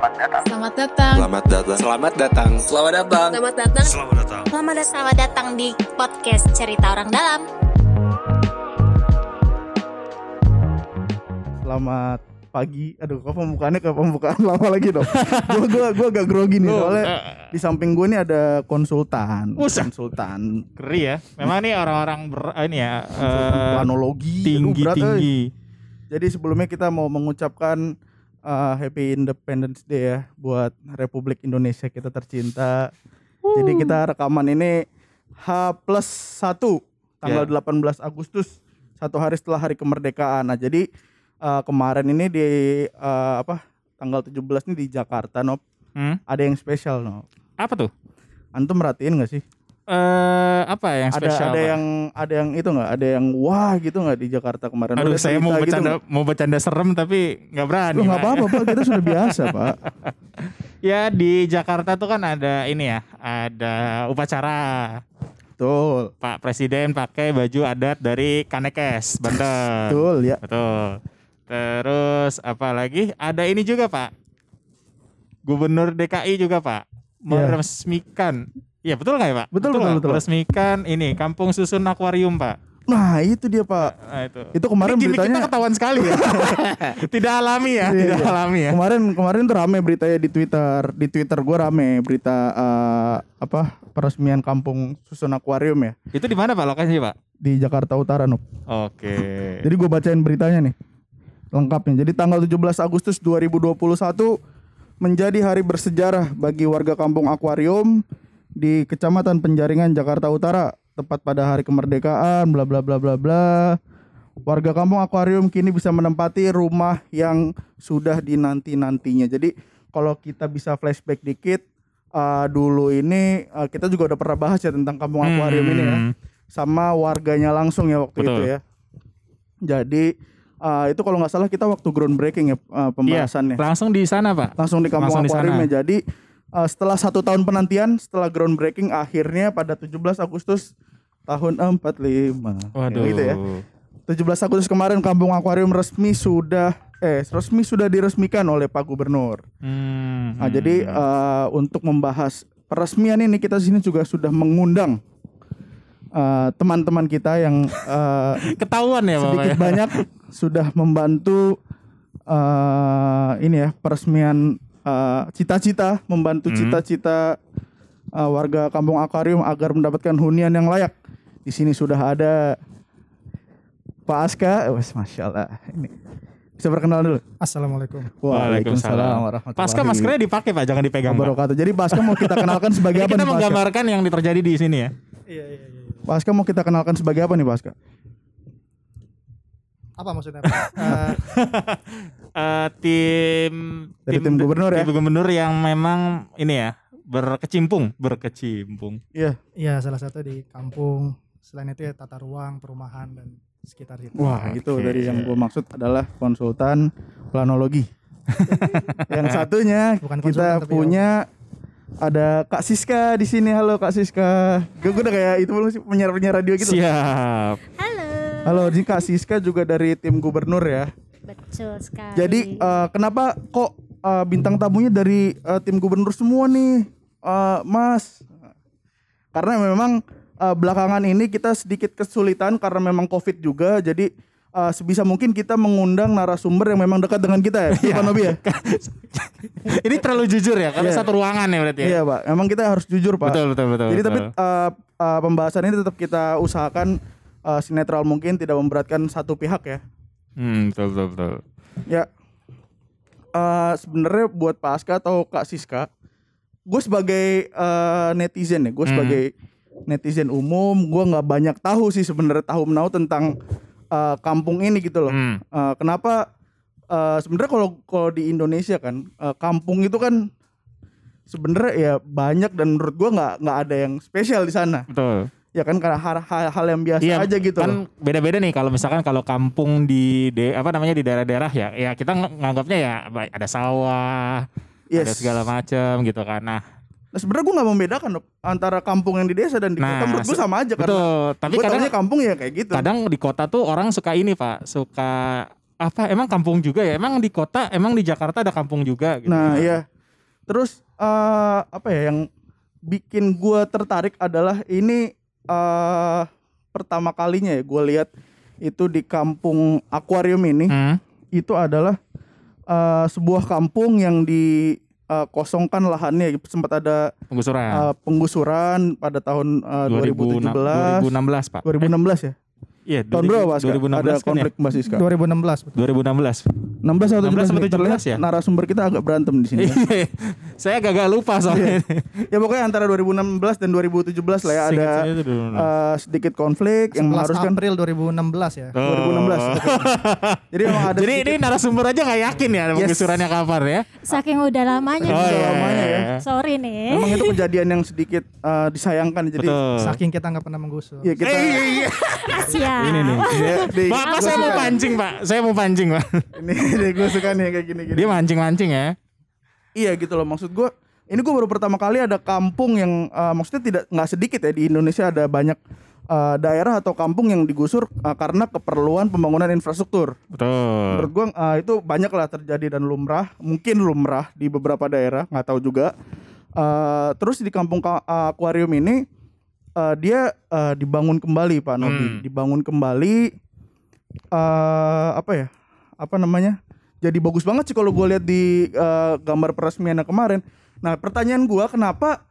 Selamat datang. Selamat datang. Selamat datang. Selamat datang. Selamat datang. Selamat datang. Selamat datang. Selamat datang. Selamat datang di podcast Cerita Orang Dalam. Selamat pagi. Aduh, kok pembukaannya ke pembukaan lama lagi dong. gua gua gua agak grogi nih soalnya di samping gue nih ada konsultan. Konsultan Ngeri ya. Memang nih orang-orang ber ini ya eh, planologi. Aduh, tinggi berat, eh. tinggi. Jadi sebelumnya kita mau mengucapkan uh, Happy Independence Day ya buat Republik Indonesia kita tercinta. Jadi kita rekaman ini H plus 1 tanggal 18 Agustus satu hari setelah hari kemerdekaan. Nah, jadi uh, kemarin ini di uh, apa tanggal 17 ini di Jakarta, Nop. Hmm? Ada yang spesial, Nop. Apa tuh? Antum merhatiin gak sih? Eh apa yang Ada spesial? ada Pak? yang ada yang itu nggak? Ada yang wah gitu nggak di Jakarta kemarin? Aduh, Ada saya mau gitu bercanda nggak? mau bercanda serem tapi nggak berani. Nggak apa-apa, Pak. Kita sudah biasa, Pak. Ya di Jakarta tuh kan ada ini ya, ada upacara. Betul. Pak Presiden pakai baju adat dari Kanekes, Banten. Betul ya. Betul. Terus apa lagi? Ada ini juga Pak. Gubernur DKI juga Pak. Meresmikan. Iya betul nggak ya Pak? Betul, betul, nggak? betul. Meresmikan ini Kampung Susun Akuarium Pak. Nah, itu dia, Pak. Nah, itu. Itu kemarin Ini beritanya kita ketahuan sekali ya. tidak alami ya, Iya, tidak iya. alami ya. Kemarin kemarin tuh rame beritanya di Twitter. Di Twitter gua rame berita eh, apa? peresmian kampung susun akuarium ya Itu di mana Pak lokasinya Pak? di Jakarta Utara, Nup. Oke. Jadi gue bacain beritanya nih. Lengkapnya. Jadi tanggal 17 Agustus 2021 menjadi hari bersejarah bagi warga kampung akuarium di Kecamatan Penjaringan Jakarta Utara tepat pada hari kemerdekaan bla bla bla bla bla. Warga kampung akuarium kini bisa menempati rumah yang sudah dinanti-nantinya. Jadi kalau kita bisa flashback dikit eh, dulu ini eh, kita juga udah pernah bahas ya tentang kampung akuarium ini ya Hmm. sama warganya langsung ya waktu Betul. itu ya. Jadi uh, itu kalau nggak salah kita waktu groundbreaking ya uh, pembahasannya. Iya, langsung di sana Pak. Langsung di kampung Langsung di akuarium sana. ya. Jadi uh, setelah satu tahun penantian, setelah groundbreaking akhirnya pada 17 Agustus tahun 45. Waduh. Gitu ya. 17 Agustus kemarin kampung akuarium resmi sudah eh resmi sudah diresmikan oleh Pak Gubernur. Hmm. Nah, jadi uh, untuk membahas peresmian ini kita sini juga sudah mengundang uh, teman-teman kita yang uh, ketahuan ya Bapak. sedikit ya? banyak sudah membantu uh, ini ya peresmian uh, cita-cita, membantu Hmm. cita-cita uh, warga Kampung Akuarium agar mendapatkan hunian yang layak. Di sini sudah ada Pak Aska, Eh, wes masya Allah. Ini bisa perkenalan dulu. Assalamualaikum. Waalaikumsalam warahmatullahi Pasca maskernya dipakai Pak, jangan dipegang Pak. wabarakatuh. Jadi Pak Aska mau kita kenalkan sebagai apa kita nih Pak Aska? menggambarkan yang terjadi di sini ya. Iya iya iya. Pak Aska mau kita kenalkan sebagai apa nih Pak Aska? Apa maksudnya? Pak? Eh, Eh, tim Dari tim gubernur ya? tim gubernur yang memang ini ya berkecimpung, berkecimpung. Iya. Iya salah satu di kampung. Selain itu ya tata ruang, perumahan dan sekitar situ. Wah, Oke. itu dari yang gue maksud adalah konsultan planologi. yang satunya Bukan kita punya ada Kak Siska di sini. Halo Kak Siska. Gue udah kayak itu belum sih penyiar-penyiar radio gitu. Siap. Halo. Halo, ini Kak Siska juga dari tim gubernur ya. Betul sekali. Jadi eh, kenapa kok eh, bintang tamunya dari eh, tim gubernur semua nih, eh, Mas? Karena memang eh, belakangan ini kita sedikit kesulitan karena memang COVID juga, jadi eh, sebisa mungkin kita mengundang narasumber yang memang dekat dengan kita ya, Iya, Pak Nobi ya. ini terlalu jujur ya, karena Iya. satu ruangan ya berarti ya. Iya, Pak. Memang kita harus jujur, Pak. Betul betul betul. Jadi tapi betul. eh, eh, pembahasan ini tetap kita usahakan eh, sinetral mungkin tidak memberatkan satu pihak ya. hmm, betul betul betul. Ya, eh sebenarnya buat Pak Aska atau Kak Siska, gue sebagai eh, netizen ya, gue Hmm. sebagai netizen umum, gue nggak banyak tahu sih sebenarnya tahu menau tentang eh, kampung ini gitu loh. Hmm. Eh, kenapa? eh, sebenarnya kalau kalau di Indonesia kan, eh, kampung itu kan sebenarnya ya banyak dan menurut gue nggak nggak ada yang spesial di sana. Betul. Ya kan karena hal, hal, hal yang biasa Iya, aja gitu kan beda-beda nih kalau misalkan kalau kampung di de, apa namanya di daerah-daerah ya ya kita ng- nganggapnya ya ada sawah ada Yes. segala macam gitu kan nah Nah sebenarnya gue nggak membedakan antara kampung yang di desa dan di Nah, kota. Menurut gue sama aja karena betul tapi gue kadang kampung ya kayak gitu. kadang di kota tuh orang suka ini pak suka apa emang kampung juga ya emang di kota emang di Jakarta ada kampung juga gitu. Nah iya terus eh apa ya yang bikin gua tertarik adalah ini eh pertama kalinya ya gua lihat itu di kampung akuarium ini Hmm. itu adalah eh, sebuah kampung yang dikosongkan lahannya sempat ada Penggusuran. eh, penggusuran pada tahun eh, 2017 2016, Pak. 2016 ya Iya, tahun berapa Mas? 2016 ada kan ya? konflik Mbak Siska 2016 betul. 2016. 16 atau 16 atau 17 nih? Terlihat 17 ya? narasumber kita agak berantem di sini ya. Saya gagal lupa soalnya. ya pokoknya antara 2016 dan 2017 lah ya ada eh, sedikit konflik yang 11 mengharuskan April 2016 ya. Oh. 2016. Jadi memang ada Jadi ini sedikit- narasumber aja nggak yakin ya Yes. penggusurannya kapan ya? Saking udah lamanya. Oh iya. lamanya ya. Sorry nih. memang itu kejadian yang sedikit eh, disayangkan jadi Betul. Saking kita nggak pernah menggusur. ya kita Eh, iya, iya. Ini nih. Dia- dia- Pak, Pak, gua saya mau pancing, Pak. Saya mau pancing, Pak. ini gue suka nih kayak gini-gini Dia mancing-mancing ya. Iya gitu loh maksud gue ini gue baru pertama kali ada kampung yang eh, maksudnya tidak nggak sedikit ya di Indonesia ada banyak eh, daerah atau kampung yang digusur eh, karena keperluan pembangunan infrastruktur. Betul. Menurut gue eh, itu banyak lah terjadi dan lumrah, mungkin lumrah di beberapa daerah, nggak tahu juga. Eh, terus di kampung ka- eh, akuarium ini eh, dia eh, dibangun kembali Pak Nobi, Hmm. dibangun kembali eh apa ya? Apa namanya? Jadi bagus banget sih kalau gue lihat di eh, gambar peresmiannya kemarin. Nah pertanyaan gue kenapa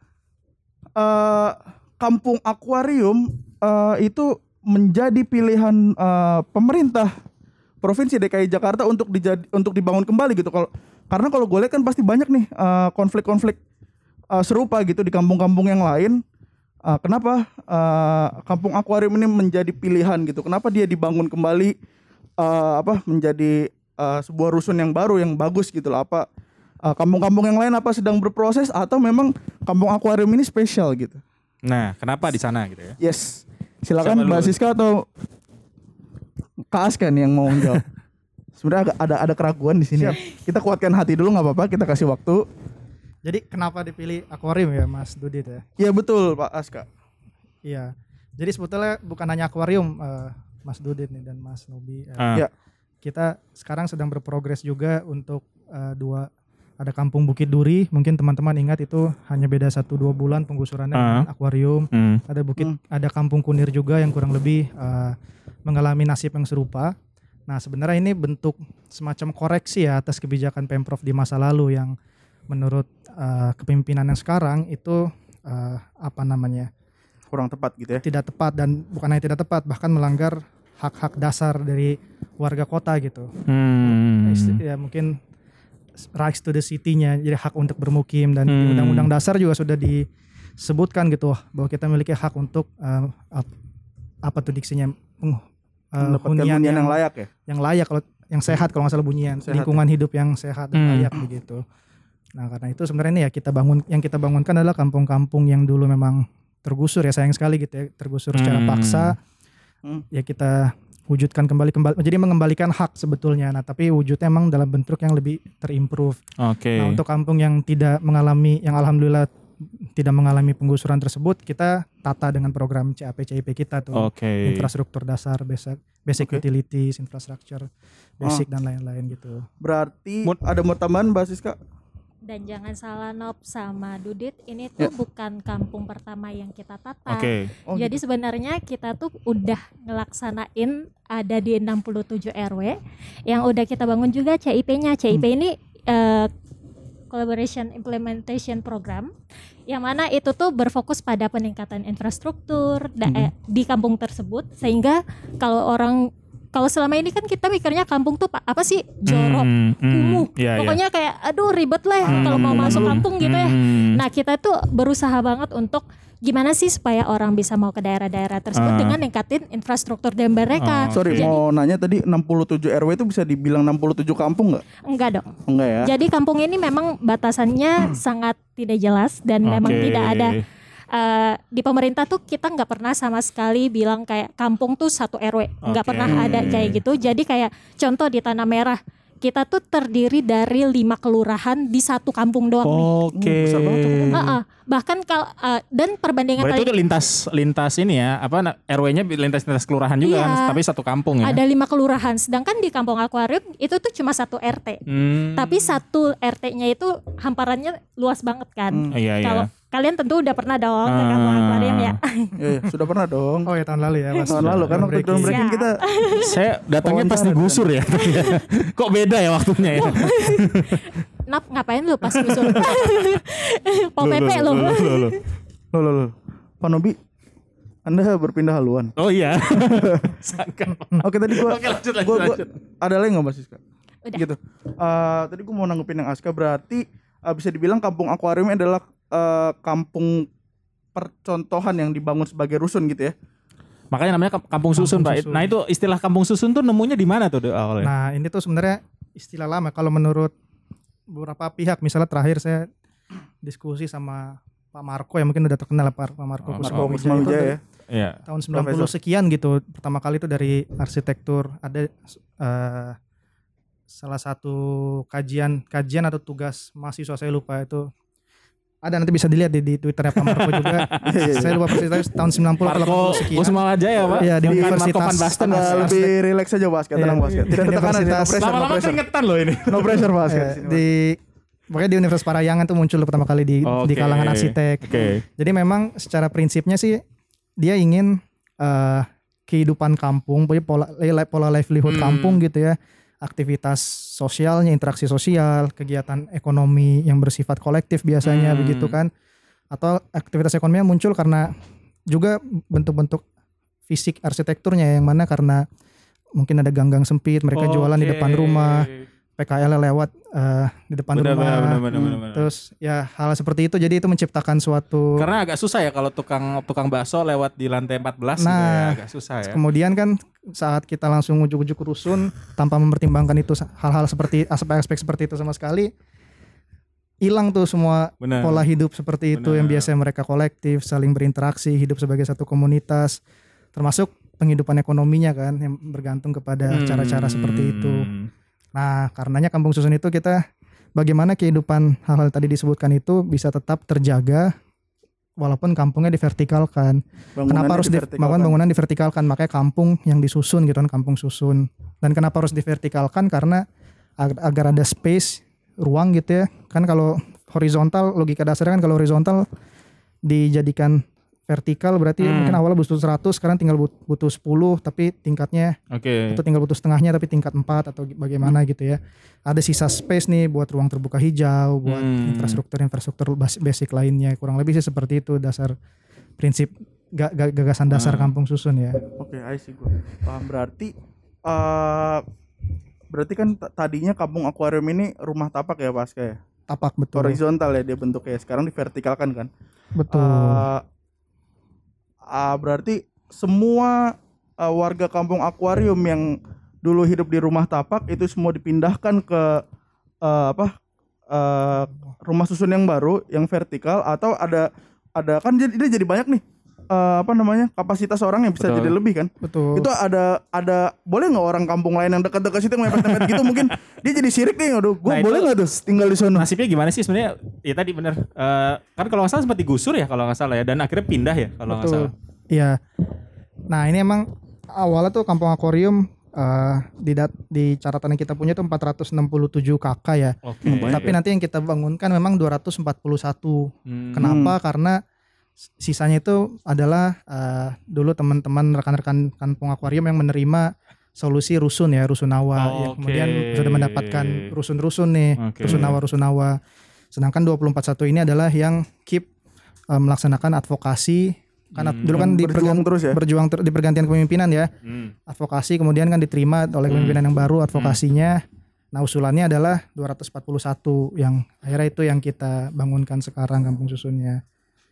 eh kampung akuarium eh, itu menjadi pilihan eh, pemerintah provinsi DKI Jakarta untuk dijadi untuk dibangun kembali gitu kalau karena kalau gue lihat kan pasti banyak nih konflik-konflik eh, serupa gitu di kampung-kampung yang lain Eh, kenapa eh, kampung akuarium ini menjadi pilihan gitu? Kenapa dia dibangun kembali eh, apa menjadi eh, sebuah rusun yang baru yang bagus gitu loh? Apa eh, kampung-kampung yang lain apa sedang berproses atau memang kampung akuarium ini spesial gitu? Nah, kenapa di sana gitu ya? yes. Silakan Mbak? Siska atau Kak Askan yang mau menjawab. Sebenarnya ada ada keraguan di sini. Kita kuatkan hati dulu nggak apa-apa kita kasih waktu Jadi kenapa dipilih akuarium ya Mas Dudit ya? Iya betul Pak Aska Iya. Jadi sebetulnya bukan hanya akuarium eh, Mas Dudit nih dan Mas Nobi. eh, Ah. Ya. Kita sekarang sedang berprogres juga untuk eh, dua ada Kampung Bukit Duri. Mungkin teman-teman ingat itu hanya beda satu dua bulan penggusurannya Ah. dengan akuarium. Hmm. Ada Bukit, Hmm. ada Kampung Kunir juga yang kurang lebih eh, mengalami nasib yang serupa. Nah sebenarnya ini bentuk semacam koreksi ya atas kebijakan pemprov di masa lalu yang menurut eh, kepemimpinan yang sekarang itu eh, apa namanya kurang tepat gitu ya tidak tepat dan bukan hanya tidak tepat bahkan melanggar hak-hak dasar dari warga kota gitu. Hmm. Ya mungkin rights to the city-nya jadi hak untuk bermukim dan di Hmm. undang-undang dasar juga sudah disebutkan gitu bahwa kita memiliki hak untuk ap- apa tuh diksinya peng- mendapatkan hunian yang, yang layak ya yang layak kalau yang sehat kalau nggak salah bunyian Sehat, lingkungan hidup yang sehat dan Hmm. layak begitu. Nah karena itu sebenarnya ini ya kita bangun yang kita bangunkan adalah kampung-kampung yang dulu memang tergusur ya sayang sekali gitu ya tergusur secara Hmm. paksa Hmm. ya kita wujudkan kembali kembali jadi mengembalikan hak sebetulnya nah tapi wujudnya emang dalam bentuk yang lebih terimprove Oke. nah untuk kampung yang tidak mengalami yang alhamdulillah tidak mengalami penggusuran tersebut kita tata dengan program CAP CIP kita tuh Oke. infrastruktur dasar basic basic Oke. utilities infrastructure basic dan lain-lain gitu berarti Mut- ada mau tambahan Mbak Siska Dan jangan salah Nop sama Dudit, ini tuh Ya. bukan kampung pertama yang kita tata. Oke. Oh, Jadi sebenarnya kita tuh udah ngelaksanain ada di 67 RW yang udah kita bangun juga CIP-nya. CIP Hmm. ini eh, Collaboration Implementation Program yang mana itu tuh berfokus pada peningkatan infrastruktur Hmm. di kampung tersebut sehingga kalau orang kalau selama ini kan kita mikirnya kampung tuh pa- apa sih jorok, Hmm, hmm, kumuh. iya, iya. Pokoknya kayak aduh ribet lah Hmm. kalau mau masuk kampung gitu ya. Hmm. Nah kita tuh berusaha banget untuk gimana sih supaya orang bisa mau ke daerah-daerah tersebut Ah. dengan ningkatin infrastruktur dan mereka. Ah, sorry Jadi mau nanya tadi 67 RW itu bisa dibilang 67 kampung nggak enggak dong. enggak ya Jadi kampung ini memang batasannya sangat tidak jelas dan memang Oke. tidak ada eh, di pemerintah tuh kita nggak pernah sama sekali bilang kayak kampung tuh satu RW nggak Oke. pernah ada kayak gitu. Jadi kayak contoh di Tanah Merah kita tuh terdiri dari lima kelurahan di satu kampung doang nih. Oke. besar banget tuh. Heeh. bahkan kalau eh, dan perbandingan Berarti tadi itu lintas lintas ini ya, apa RW-nya lintas lintas kelurahan juga Iya. kan, tapi satu kampung ya. ada lima kelurahan, sedangkan di kampung akuarium itu tuh cuma satu RT. Hmm. Tapi satu RT-nya itu hamparannya luas banget kan. Hmm. iya iya. Kalau kalian tentu udah pernah dong ke kampung Ah. akuarium ya. Iya, iya, sudah pernah dong. Oh ya tahun lalu ya. pas Tahun lalu kan waktu groundbreaking. groundbreaking Siap. kita Saya datangnya pas digusur ya. Kok beda ya waktunya ya? Nap ngapain lu pas usul? Pol PP lu. Loh, loh, loh. Loh, loh, loh. Pak Nobi, Anda berpindah haluan. Oh iya. Oke tadi gua, Oke, lanjut, lanjut, gua, gua- lanjut. ada lagi nggak Mas Siska? Udah. Gitu. Eh, tadi gua mau nanggepin yang Aska berarti eh, bisa dibilang kampung akuarium adalah eh, kampung percontohan yang dibangun sebagai rusun gitu ya. Makanya namanya kamp- kampung susun, Kampung Pak. susun. Nah, itu istilah kampung susun tuh nemunya di mana tuh awalnya? Nah ini tuh sebenarnya istilah lama. Kalau menurut beberapa pihak, misalnya terakhir saya diskusi sama Pak Marco yang mungkin udah terkenal Pak Pak Marco Oh, Kusuma Wijaya itu ya. Iya. tahun 90 Profesor. sekian gitu. Pertama kali itu dari arsitektur ada eh, salah satu kajian kajian atau tugas mahasiswa saya lupa itu ada nanti bisa dilihat di, di Twitternya Pak Marco juga. Iya, iya, saya lupa persis tapi tahun 90 atau Marco 80 sekian. Aja ya, Pak. Iya, di Bukan Universitas Marco van Basten. Nah, lebih rileks aja basket, tenang Iya. basket. Tidak ada tekanan, no Universitas. pressure, no Lama-lama keringetan loh ini. No pressure basket. Di pokoknya di Universitas Parayangan tuh muncul pertama kali di di Oke. kalangan arsitek. Oke. Jadi memang secara prinsipnya sih dia ingin eh, kehidupan kampung, pola pola livelihood Hmm. kampung gitu ya. Aktivitas sosialnya, interaksi sosial, kegiatan ekonomi yang bersifat kolektif biasanya Hmm. begitu kan. Atau aktivitas ekonomi yang muncul karena juga bentuk-bentuk fisik arsitekturnya yang mana karena mungkin ada ganggang sempit, mereka jualan di depan rumah, PKL lewat eh, di depan Benar, rumah. benar, benar, Hmm. benar. Terus ya hal seperti itu jadi itu menciptakan suatu Karena agak susah ya kalau tukang tukang bakso lewat di lantai 14 gitu ya, Nah, agak susah ya. kemudian kan saat kita langsung ujuk-ujuk rusun tanpa mempertimbangkan itu hal-hal seperti aspek-aspek seperti itu sama sekali hilang tuh semua Benar. pola hidup seperti itu yang Benar. biasanya mereka kolektif, saling berinteraksi, hidup sebagai satu komunitas, termasuk penghidupan ekonominya kan yang bergantung kepada cara-cara seperti itu. Nah, karenanya kampung susun itu kita bagaimana kehidupan hal-hal tadi disebutkan itu bisa tetap terjaga walaupun kampungnya divertikalkan. Kenapa harus di, bangun bangunan divertikalkan? Makanya kampung yang disusun gitu kan, kampung susun. Dan kenapa harus divertikalkan? Karena ag- agar ada space, ruang gitu ya. Kan kalau horizontal, logika dasarnya kan kalau horizontal dijadikan vertikal berarti Hmm. mungkin awalnya butuh 100, sekarang tinggal but- butuh 10 tapi tingkatnya Oke. atau tinggal butuh setengahnya tapi tingkat 4 atau bagaimana gitu ya. Ada sisa space nih buat ruang terbuka hijau, buat Hmm. infrastruktur-infrastruktur bas- basic lainnya. Kurang lebih sih seperti itu dasar prinsip ga- ga- gagasan dasar Hmm. kampung susun ya. Oke, I see gua. Paham berarti eh berarti kan tadinya kampung akuarium ini rumah tapak ya Pas ya. Tapak betul. Horizontal ya dia bentuknya. Sekarang divertikalkan kan. Betul. Eh, ah, berarti semua eh, warga kampung akuarium yang dulu hidup di rumah tapak itu semua dipindahkan ke eh, apa eh, rumah susun yang baru yang vertikal atau ada ada kan dia jadi banyak nih eh, apa namanya kapasitas orang yang bisa Betul. jadi lebih kan betul. itu ada ada boleh nggak orang kampung lain yang dekat-dekat situ mepet-mepet gitu mungkin dia jadi sirik nih aduh gue Nah, itu- boleh nggak tuh tinggal di sana Nasibnya gimana sih sebenarnya? Ya tadi benar. Eh, kan kalau nggak salah sempat digusur ya kalau nggak salah ya dan akhirnya pindah ya kalau nggak Betul. salah. Iya. Nah, ini emang awalnya tuh kampung akuarium eh, di dat- di catatan yang kita punya tuh 467 KK ya. Oke. Tapi nanti yang kita bangunkan memang 241. Hmm. Kenapa? Karena sisanya itu adalah eh, dulu teman-teman rekan-rekan kampung akuarium yang menerima solusi rusun ya rusunawa yang Oke. kemudian sudah mendapatkan rusun-rusun nih Oke. rusunawa rusunawa sedangkan 241 ini adalah yang keep eh, melaksanakan advokasi kan Hmm. dulu kan di berjuang terus ya berjuang ter- di pergantian kepemimpinan ya Hmm. advokasi kemudian kan diterima oleh Hmm. pemimpinan yang baru advokasinya nah usulannya adalah 241 yang akhirnya itu yang kita bangunkan sekarang kampung susunnya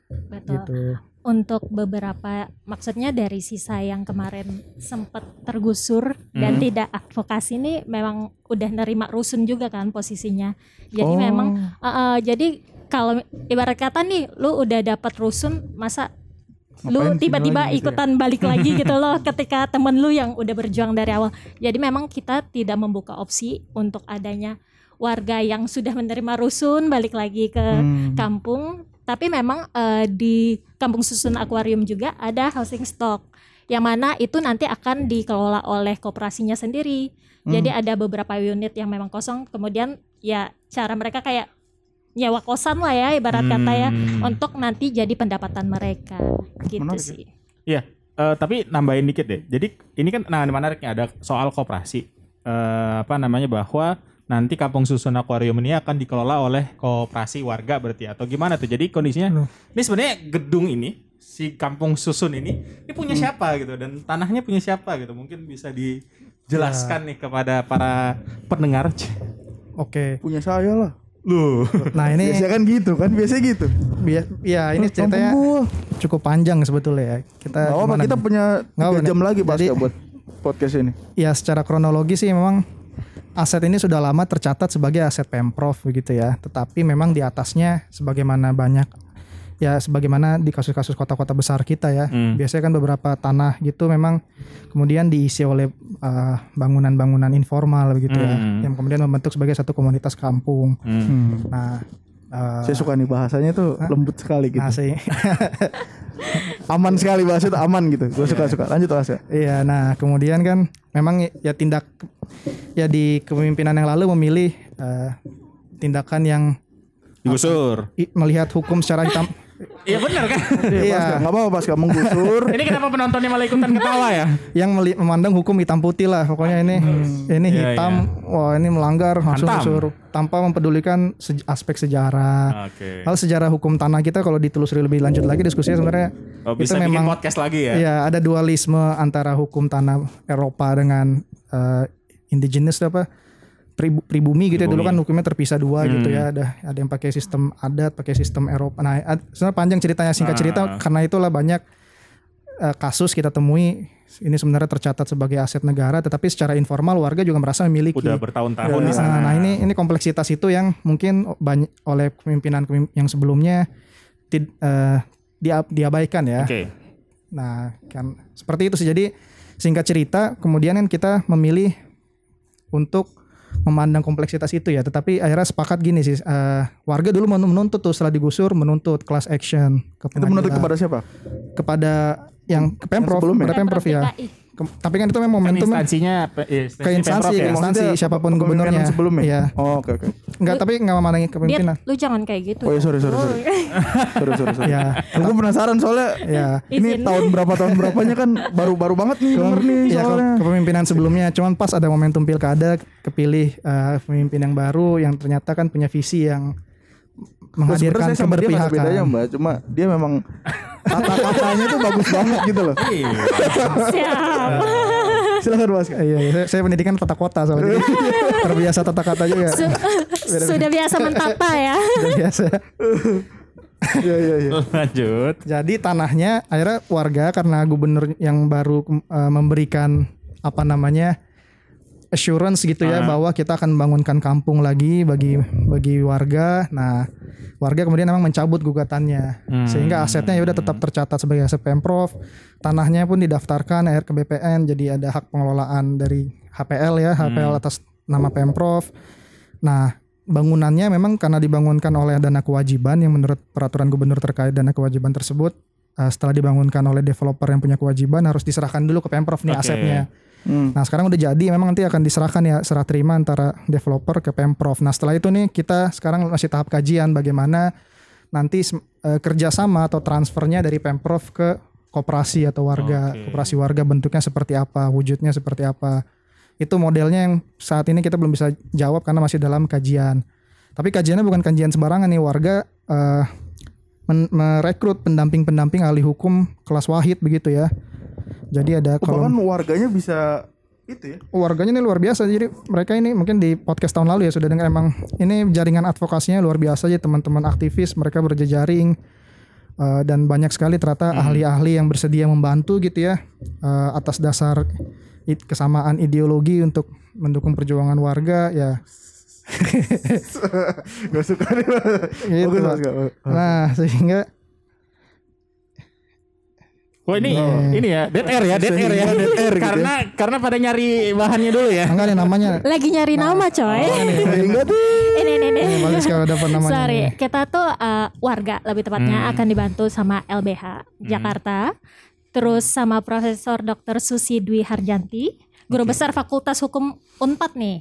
Betul. gitu Untuk beberapa maksudnya dari sisa yang kemarin sempat tergusur dan Hmm. tidak advokasi ini memang udah nerima rusun juga kan posisinya. Jadi Oh. memang uh, uh, jadi kalau ibarat kata nih lu udah dapat rusun masa lu Ngapain sini tiba-tiba gitu ya? ikutan balik lagi gitu loh ketika temen lu yang udah berjuang dari awal. Jadi memang kita tidak membuka opsi untuk adanya warga yang sudah menerima rusun balik lagi ke Hmm. kampung. Tapi memang eh, di Kampung Susun Akuarium juga ada housing stock yang mana itu nanti akan dikelola oleh koperasinya sendiri. Jadi ada beberapa unit yang memang kosong. Kemudian ya cara mereka kayak nyewa kosan lah ya ibarat kata ya Hmm. untuk nanti jadi pendapatan mereka gitu Menarik sih. Iya, eh, tapi nambahin dikit deh. Jadi ini kan nah menariknya ada soal koperasi. Eh, apa namanya bahwa nanti Kampung Susun Akuarium ini akan dikelola oleh koperasi warga berarti atau gimana tuh? Jadi kondisinya Loh. ini sebenarnya gedung ini si Kampung Susun ini ini punya siapa gitu dan tanahnya punya siapa gitu. Mungkin bisa dijelaskan nih kepada para pendengar. Oke. Punya saya lah. Loh. Nah ini Biasanya kan gitu kan, biasanya gitu. bia- ya ini ceritanya cukup panjang sebetulnya ya. Kita Gak gimana kita punya Nggak 3 apa-apa jam lagi pas Jadi- buat podcast ini. ya secara kronologi sih memang aset ini sudah lama tercatat sebagai aset Pemprov begitu ya. Tetapi memang di atasnya sebagaimana banyak ya sebagaimana di kasus-kasus kota-kota besar kita ya. Hmm. Biasanya kan beberapa tanah gitu memang kemudian diisi oleh uh, bangunan-bangunan informal begitu ya. Hmm. Yang kemudian membentuk sebagai satu komunitas kampung. Hmm. Nah, uh, Saya suka nih bahasanya tuh lembut sekali gitu. nah. Aman sekali bahasa itu aman gitu. Gue suka-suka. Lanjut Mas ya. Iya, nah kemudian kan memang ya tindak ya di kepemimpinan yang lalu memilih eh, tindakan yang Digusur. melihat hukum secara hitam. Iya benar kan? Iya, Enggak apa-apa pas kamu menggusur. Ini kenapa penontonnya malah ikutan ketawa ya? yang meli- memandang hukum hitam putih lah. Pokoknya ini ini Iya, hitam, wah ini melanggar langsung disuruh tanpa mempedulikan aspek sejarah. Oke. Hal sejarah hukum tanah kita kalau ditelusuri lebih lanjut lagi diskusinya sebenarnya Oh, bisa itu bikin memang podcast lagi ya? Iya, ada dualisme antara hukum tanah Eropa dengan eh, indigenous apa pribu- pribumi gitu ya. Dulu kan hukumnya terpisah dua gitu ya. Ada ada yang pakai sistem adat pakai sistem Eropa. Nah sebenarnya panjang ceritanya singkat cerita karena itulah banyak eh, kasus kita temui ini sebenarnya tercatat sebagai aset negara tetapi secara informal warga juga merasa memiliki. Udah bertahun-tahun di Nah, sana. nah ini ini kompleksitas itu yang mungkin banyak oleh pemimpinan yang sebelumnya tid- eh, dia- diabaikan ya. Oke. Nah, kan seperti itu sih. Jadi singkat cerita, kemudian kan kita memilih untuk memandang kompleksitas itu ya. Tetapi akhirnya sepakat gini sih, eh, warga dulu men- menuntut tuh setelah digusur menuntut class action ke Itu menuntut kepada siapa? kepada yang ke pemprov, sebelumnya? kepada pemprov ya. DKI. Ke- tapi kan itu memang Kan momentum instansinya pe- eh, ke instansi, ya? ke instansi Maksudnya siapa pun gubernurnya. sebelumnya. Iya. Oh, oke oke. Enggak, tapi enggak memandangi Dit, kepemimpinan. lu jangan kayak gitu. Oh, iya, sorry, sorry, sorry. sorry sorry sorry. Ya, Gue penasaran soalnya ya. ini tahun berapa tahun berapanya kan baru-baru banget nih nih ya soalnya. kepemimpinan sebelumnya cuman pas ada momentum pilkada kepilih eh, pemimpin yang baru yang ternyata kan punya visi yang menghadirkan saya sama dia bedanya keberpihakan mbak, cuma dia memang kata-katanya tuh bagus banget gitu loh. Iya. Siap. Silakan mas. Iya, iya, saya, pendidikan tata kota soalnya terbiasa tata kata juga Su- Sudah biasa mentata ya. Biasa Iya iya iya. Lanjut. jadi tanahnya akhirnya warga karena gubernur yang baru eh, memberikan apa namanya assurance gitu ya bahwa kita akan membangunkan kampung lagi bagi bagi warga. Nah, warga kemudian memang mencabut gugatannya sehingga asetnya ya udah tetap tercatat sebagai aset Pemprov. Tanahnya pun didaftarkan air ke BPN jadi ada hak pengelolaan dari HPL ya, HPL atas nama Pemprov. Nah, bangunannya memang karena dibangunkan oleh dana kewajiban yang menurut peraturan gubernur terkait dana kewajiban tersebut eh, setelah dibangunkan oleh developer yang punya kewajiban harus diserahkan dulu ke Pemprov nih Oke. asetnya. Hmm. Nah sekarang udah jadi memang nanti akan diserahkan ya serah terima antara developer ke Pemprov. Nah setelah itu nih kita sekarang masih tahap kajian bagaimana nanti eh, kerjasama atau transfernya dari Pemprov ke koperasi atau warga Oke. koperasi warga bentuknya seperti apa wujudnya seperti apa itu modelnya yang saat ini kita belum bisa jawab karena masih dalam kajian tapi kajiannya bukan kajian sembarangan nih warga men- merekrut pendamping-pendamping ahli hukum kelas wahid begitu ya jadi ada Oh, kalau bahkan warganya bisa itu ya. warganya ini luar biasa. Jadi mereka ini mungkin di podcast tahun lalu ya sudah dengar emang ini jaringan advokasinya luar biasa ya teman-teman aktivis mereka berjejaring eh, dan banyak sekali ternyata ahli-ahli yang bersedia membantu gitu ya eh, atas dasar kesamaan ideologi untuk mendukung perjuangan warga ya. Gak suka nih. Gitu, nah sehingga Oh ini ini ya dead air ya dead air ya. Sehingga dead air gitu ya. karena karena pada nyari bahannya dulu ya. Enggak nih namanya. Lagi nyari nama coy. Sehingga tuh ini ini ini. Ini bagus kalau dapat namanya. Sorry, nih. kita tuh uh, warga lebih tepatnya Hmm. akan dibantu sama LBH Jakarta, terus sama Profesor Dr. Susi Dwi Harjanti, guru besar Fakultas Hukum Unpad nih.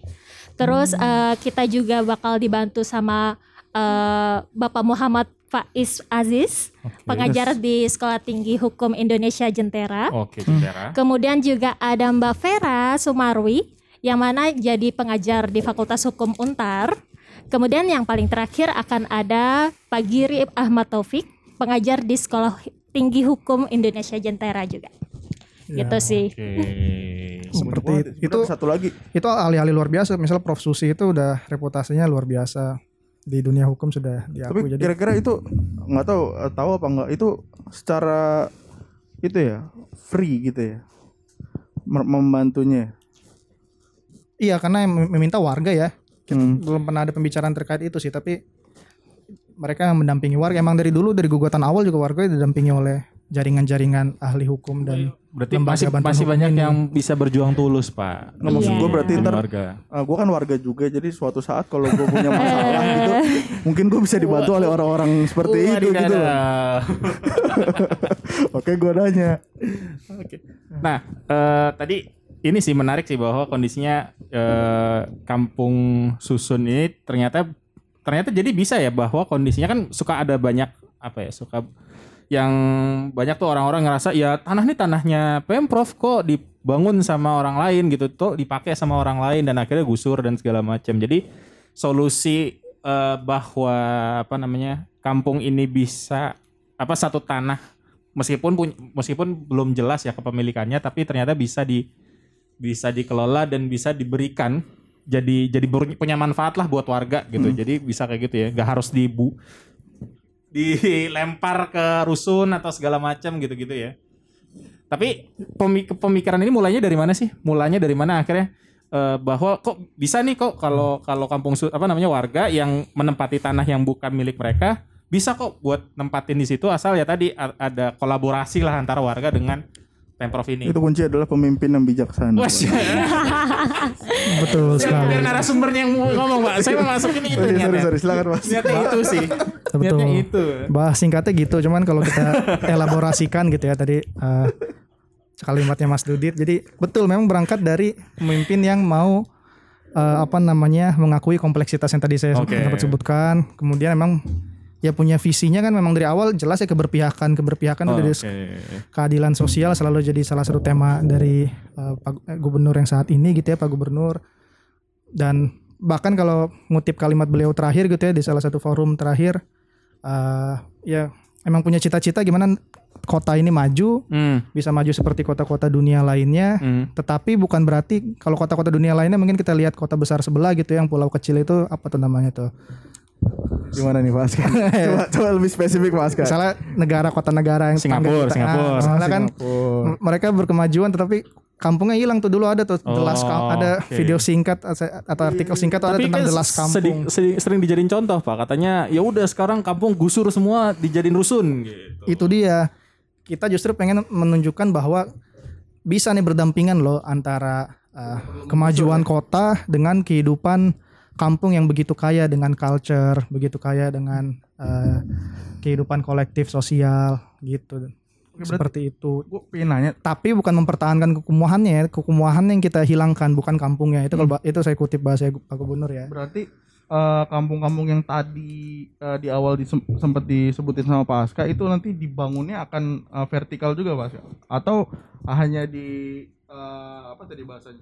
Terus Hmm. uh, kita juga bakal dibantu sama uh, Bapak Muhammad Faiz Aziz, pengajar di Sekolah Tinggi Hukum Indonesia Jentera. Oke, Jentera. Kemudian juga ada Mbak Vera Sumarwi yang mana jadi pengajar di Fakultas Hukum Untar. Kemudian yang paling terakhir akan ada Pak Giri Ahmad Taufik, pengajar di Sekolah Tinggi Hukum Indonesia Jentera juga. Gitu sih. Oke. Seperti itu. Sebenarnya satu lagi. Itu ahli-ahli luar biasa. Misalnya Prof Susi itu udah reputasinya luar biasa di dunia hukum sudah Tapi diakui. Jadi kira-kira itu nggak tahu eh, tahu apa nggak itu secara itu ya free gitu ya membantunya. iya karena yang meminta warga ya. Hmm. Belum pernah ada pembicaraan terkait itu sih, tapi mereka yang mendampingi warga. Emang dari dulu dari gugatan awal juga warga didampingi oleh jaringan-jaringan ahli hukum dan Berarti lembaga masih masih banyak ini. yang bisa berjuang tulus, Pak. Nggak, maksud Iya. gue berarti ntar warga. gue kan warga juga jadi suatu saat kalau gue punya masalah gitu mungkin gue bisa dibantu oleh orang-orang seperti itu gitu. Oke gue nanya. Nah, eh, tadi ini sih menarik sih bahwa kondisinya eh, kampung susun ini ternyata ternyata jadi bisa ya bahwa kondisinya kan suka ada banyak apa ya suka yang banyak tuh orang-orang ngerasa ya tanah ini tanahnya pemprov kok dibangun sama orang lain gitu. Tuh dipakai sama orang lain dan akhirnya gusur dan segala macam jadi solusi eh, bahwa apa namanya kampung ini bisa apa satu tanah meskipun pun- meskipun belum jelas ya kepemilikannya tapi ternyata bisa di bisa dikelola dan bisa diberikan jadi jadi punya manfaat lah buat warga gitu. Jadi bisa kayak gitu ya nggak harus dibu dilempar ke rusun atau segala macam gitu-gitu ya. Tapi pemi- pemikiran ini mulainya dari mana sih? Mulanya dari mana akhirnya? Eh, bahwa kok bisa nih kok kalau kalau kampung apa namanya warga yang menempati tanah yang bukan milik mereka bisa kok buat nempatin di situ asal ya tadi ada kolaborasi lah antara warga dengan pemprov ini. Itu kunci adalah pemimpin yang bijaksana. Wah, betul sekali. biar narasumbernya yang mau ngomong pak, saya mau masukin itu Oh, iya, sorry niatnya. sorry silakan mas. Niatnya itu sih, Betul. niatnya itu. Bahas singkatnya gitu, cuman kalau kita elaborasikan gitu ya tadi eh, kalimatnya Mas Dudit. Jadi betul memang berangkat dari pemimpin yang mau eh, apa namanya mengakui kompleksitas yang tadi saya Oke. sempat sebutkan. Kemudian memang ya punya visinya kan memang dari awal jelas ya keberpihakan keberpihakan Oh, udah Oke. keadilan sosial selalu jadi salah satu tema dari eh, Pak eh, Gubernur yang saat ini gitu ya Pak Gubernur dan bahkan kalau ngutip kalimat beliau terakhir gitu ya di salah satu forum terakhir eh, ya emang punya cita-cita gimana kota ini maju Hmm, bisa maju seperti kota-kota dunia lainnya hmm. tetapi bukan berarti kalau kota-kota dunia lainnya mungkin kita lihat kota besar sebelah gitu yang pulau kecil itu apa tuh namanya tuh Gimana nih Mas? coba, coba lebih spesifik Mas kan. misalnya negara kota negara yang Singapura, kita. Singapura. Ah, misalnya kan Singapura. M- mereka berkemajuan tetapi kampungnya hilang tuh dulu ada tuh The Last Camp- Oh, ada oke. video singkat atau artikel singkat tuh ada Tapi tentang kan The Last sedi- Kampung. sedi- sering dijadiin contoh pak, katanya ya udah sekarang kampung gusur semua dijadiin rusun gitu. Itu dia. Kita justru pengen menunjukkan bahwa bisa nih berdampingan loh antara uh, kemajuan kota dengan kehidupan kampung yang begitu kaya dengan culture, begitu kaya dengan uh, kehidupan kolektif sosial gitu. berarti- Seperti itu. Gue pengen nanya. tapi bukan mempertahankan kekumuhannya ya kekumuhan yang kita hilangkan bukan kampungnya itu kalau ba- itu saya kutip bahasa Pak Gubernur ya Berarti eh, kampung-kampung yang tadi eh, di awal disem- sempat disebutin sama Pak Aska itu nanti dibangunnya akan eh, vertikal juga Pak Aska? Atau hanya di eh, apa tadi bahasanya?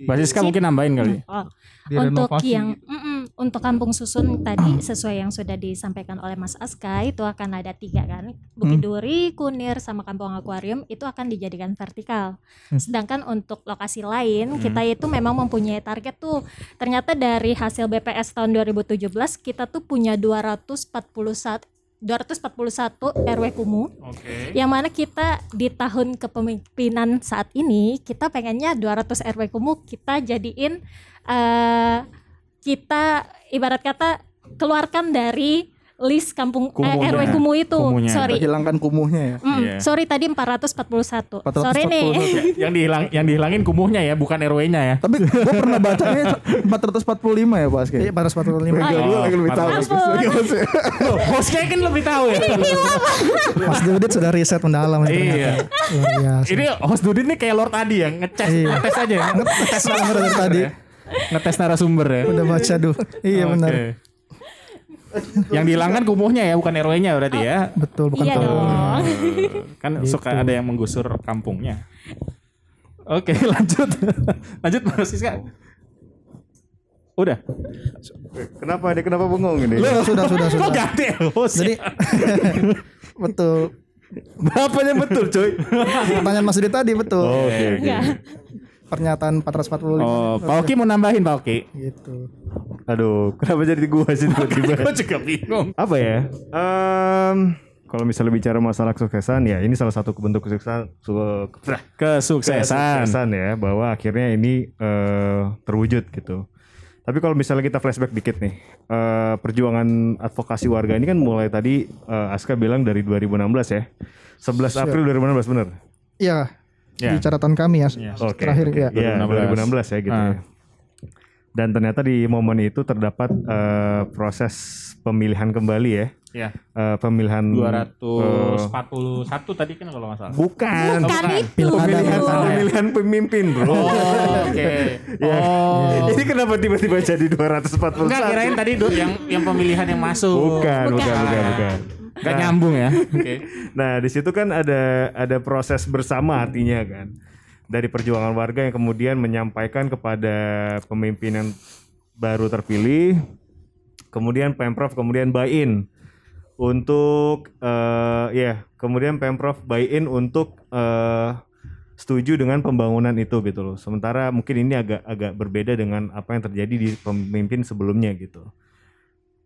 Di, Mbak Siska mungkin nambahin kali. Oh, direnovasi untuk yang gitu. mm-mm, untuk kampung susun tadi sesuai yang sudah disampaikan oleh Mas Aska itu akan ada tiga kan Bukit Duri, Kunir sama Kampung Akuarium itu akan dijadikan vertikal. Sedangkan untuk lokasi lain kita itu memang mempunyai target tuh ternyata dari hasil BPS tahun 2017 kita tuh punya 241 241 RW kumuh Oke. yang mana kita di tahun kepemimpinan saat ini kita pengennya 200 RW kumuh kita jadiin eh kita ibarat kata keluarkan dari list kampung eh. RW Kumuh itu. Kumuhnya. Sorry. Hilangkan kumuhnya ya. Mm, Iya. Sorry tadi 441. 441. Sorry nih. yang dihilang yang dihilangin kumuhnya ya, bukan RW-nya ya. Tapi gue pernah bacanya 445 ya Pas Iya, kayak. pada sepatu lima. Oh, iya. Gue lagi lebih tahu. Loh, hostnya kan lebih tahu ya. Mas Dudit sudah riset mendalam ya. Iya. Biasa. Ini host Dudin nih kayak Lord tadi ya, ngecek, Iya. ngetes aja ya. ngetes banget dari tadi. Ngetes narasumber ya. Udah baca duh. Iya benar. Yang dihilangkan kumuhnya ya, bukan RW-nya berarti ya. Betul, bukan Iya dong. kan suka ada yang menggusur kampungnya. Oke, lanjut. lanjut Mas Siska. Udah. Kenapa dia kenapa bengong ini? Sudah, sudah, sudah, Kok ganti host? Jadi betul. Bapaknya betul, coy. Pertanyaan Mas Dudit tadi betul. Oke, oke. Enggak. Pernyataan 445 Oh, Pak Oki mau nambahin Pak Oki. gitu. Aduh, kenapa jadi gua sih tiba-tiba? Juga bingung. Apa ya? Em, kalau misalnya bicara masalah kesuksesan ya ini salah satu bentuk kesuksesan su- Kesuksesan. kesuksesan ya bahwa akhirnya ini eh, terwujud gitu. Tapi kalau misalnya kita flashback dikit nih, eh, perjuangan advokasi warga ini kan mulai tadi eh, Aska bilang dari 2016 ya. 11 April 2016 bener? Iya. Ya. Di catatan kami ya. Oke. Terakhir oke. ya. Iya, 2016 ya gitu Ah. ya. Dan ternyata di momen itu terdapat eh, proses pemilihan kembali ya. Ya. Eh, pemilihan 241 tadi kan kalau nggak salah. bukan, Bukan itu. Pemilihan, pilkada. pemilihan pemimpin, Bro. Oh, oke. Oh. Ini kenapa tiba-tiba jadi 241? Enggak kirain tadi yang yang pemilihan yang masuk. Bukan, bukan, Bukan. bukan, bukan. Enggak nyambung ya. Oke. Nah, di situ kan ada ada proses bersama artinya kan. Dari perjuangan warga yang kemudian menyampaikan kepada pemimpin yang baru terpilih, kemudian Pemprov kemudian buy-in untuk eh ya, kemudian Pemprov buy-in untuk eh setuju dengan pembangunan itu gitu loh. Sementara mungkin ini agak agak berbeda dengan apa yang terjadi di pemimpin sebelumnya gitu.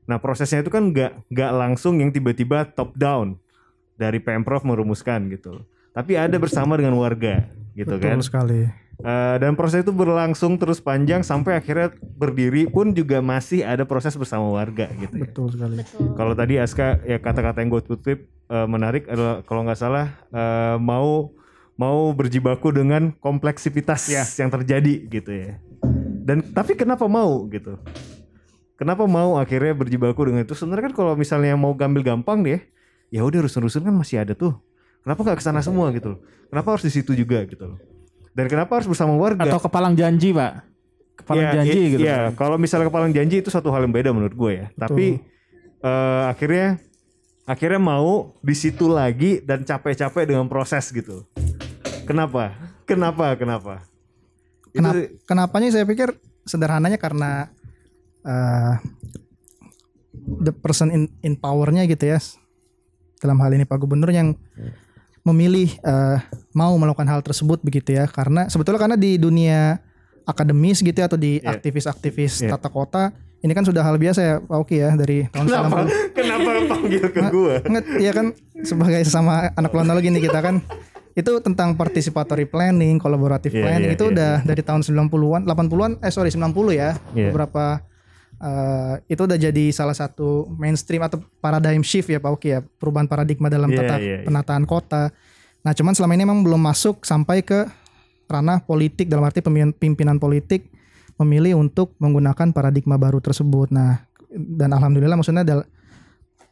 Nah prosesnya itu kan nggak nggak langsung yang tiba-tiba top down dari pemprov merumuskan gitu, tapi ada bersama dengan warga gitu Betul kan. sekali. Eh, dan proses itu berlangsung terus panjang sampai akhirnya berdiri pun juga masih ada proses bersama warga gitu. Ya. Betul sekali. Kalau tadi Aska ya kata-kata yang gue kutip eh, menarik adalah kalau nggak salah eh, mau mau berjibaku dengan kompleksitas yang terjadi gitu ya. Dan tapi kenapa mau gitu? Kenapa mau akhirnya berjibaku dengan itu? Sebenarnya kan kalau misalnya mau gambil gampang deh, ya udah rusun-rusun kan masih ada tuh. Kenapa nggak ke sana semua gitu loh? Kenapa harus di situ juga gitu loh? Dan kenapa harus bersama warga? Atau kepalang janji, Pak. Kepalang Ya, janji i- gitu. Iya, kalau misalnya kepalang janji itu satu hal yang beda menurut gue ya. Tapi eh, akhirnya akhirnya mau di situ lagi dan capek-capek dengan proses gitu. Kenapa? Kenapa? Kenapa? Itu Kenapa, kenapanya saya pikir sederhananya karena eh, the person in, in powernya gitu ya. Dalam hal ini Pak Gubernur yang memilih eh, mau melakukan hal tersebut begitu ya. Karena sebetulnya karena di dunia akademis gitu ya atau di Iya. aktivis-aktivis Iya. tata kota ini kan sudah hal biasa ya Pak Oki ya dari tahun kenapa? 90. kenapa panggil ke gue? Nggak, ya kan sebagai sesama anak planologi nih kita kan itu tentang participatory planning, collaborative Iya, planning iya, itu iya, udah dari tahun 90-an, 80-an eh sorry 90 ya. Iya. Beberapa eh, itu udah jadi salah satu mainstream atau paradigm shift ya Pak Oki ya, perubahan paradigma dalam Iya, tata iya, iya. penataan kota. Nah, cuman selama ini memang belum masuk sampai ke ranah politik dalam arti pimpinan politik memilih untuk menggunakan paradigma baru tersebut. Nah, dan alhamdulillah maksudnya adalah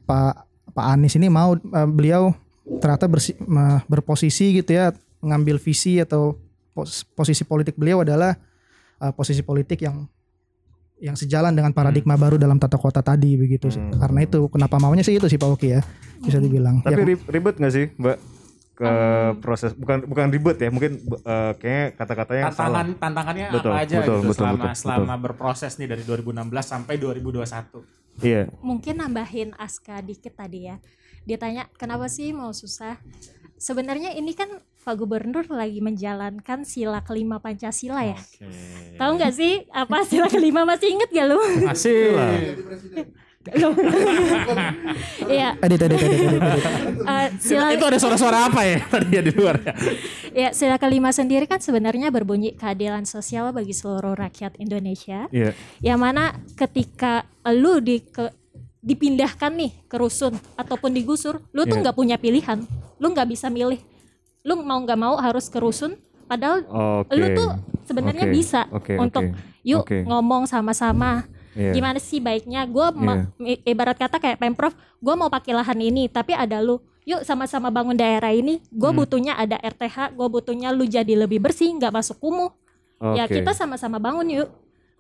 Pak Pak Anies ini mau eh, beliau ternyata bersi- berposisi gitu ya mengambil visi atau pos- posisi politik beliau adalah eh, posisi politik yang yang sejalan dengan paradigma baru dalam tata kota tadi begitu sih. Karena itu kenapa maunya sih itu sih Pak Oki ya bisa dibilang. Tapi Ya, ri- ribet gak sih, Mbak? Ke proses bukan bukan ribet ya, mungkin eh, kayaknya kata-katanya Tantangan salah. tantangannya Betul, apa aja betul, gitu betul, selama betul, selama berproses nih dari 2016 sampai 2021. Iya. Mungkin nambahin Aska dikit tadi ya. Dia tanya kenapa sih mau susah? Sebenarnya ini kan Pak Gubernur lagi menjalankan sila kelima Pancasila ya. Tahu nggak sih apa sila kelima masih inget gak lu? Masih. Iya, edit. edit. eh, sila Itu ada suara-suara apa ya tadi ya di luar ya? ya sila kelima sendiri kan sebenarnya berbunyi keadilan sosial bagi seluruh rakyat Indonesia. Iya. Yang mana ketika lu di ke dipindahkan nih ke rusun ataupun digusur, lu tuh Iya. nggak punya pilihan, lu nggak bisa milih, lu mau nggak mau harus ke rusun, padahal Oke. lu tuh sebenarnya Oke. bisa Oke, untuk oke. yuk Oke. ngomong sama-sama Iya. gimana sih baiknya gue Iya. ibarat kata kayak pemprov gue mau pakai lahan ini tapi ada lu yuk sama-sama bangun daerah ini gue Hmm. butuhnya ada RTH gue butuhnya lu jadi lebih bersih nggak masuk kumuh ya Oke. kita sama-sama bangun yuk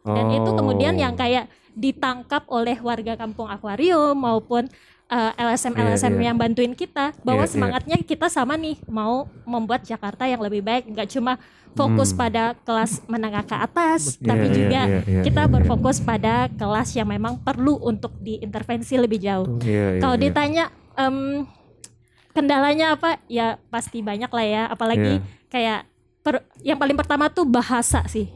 dan itu kemudian Oh. yang kayak ditangkap oleh warga kampung akuarium maupun eh, LSM LSM Iya, iya. yang bantuin kita bahwa Iya, iya. semangatnya kita sama nih mau membuat Jakarta yang lebih baik nggak cuma fokus Hmm. pada kelas menengah ke atas Iya, tapi iya, juga iya, iya, kita iya, iya. berfokus pada kelas yang memang perlu untuk diintervensi lebih jauh. Iya, iya, Kalau iya. ditanya em, kendalanya apa, ya pasti banyak lah ya. Apalagi Iya. kayak per- yang paling pertama tuh bahasa sih.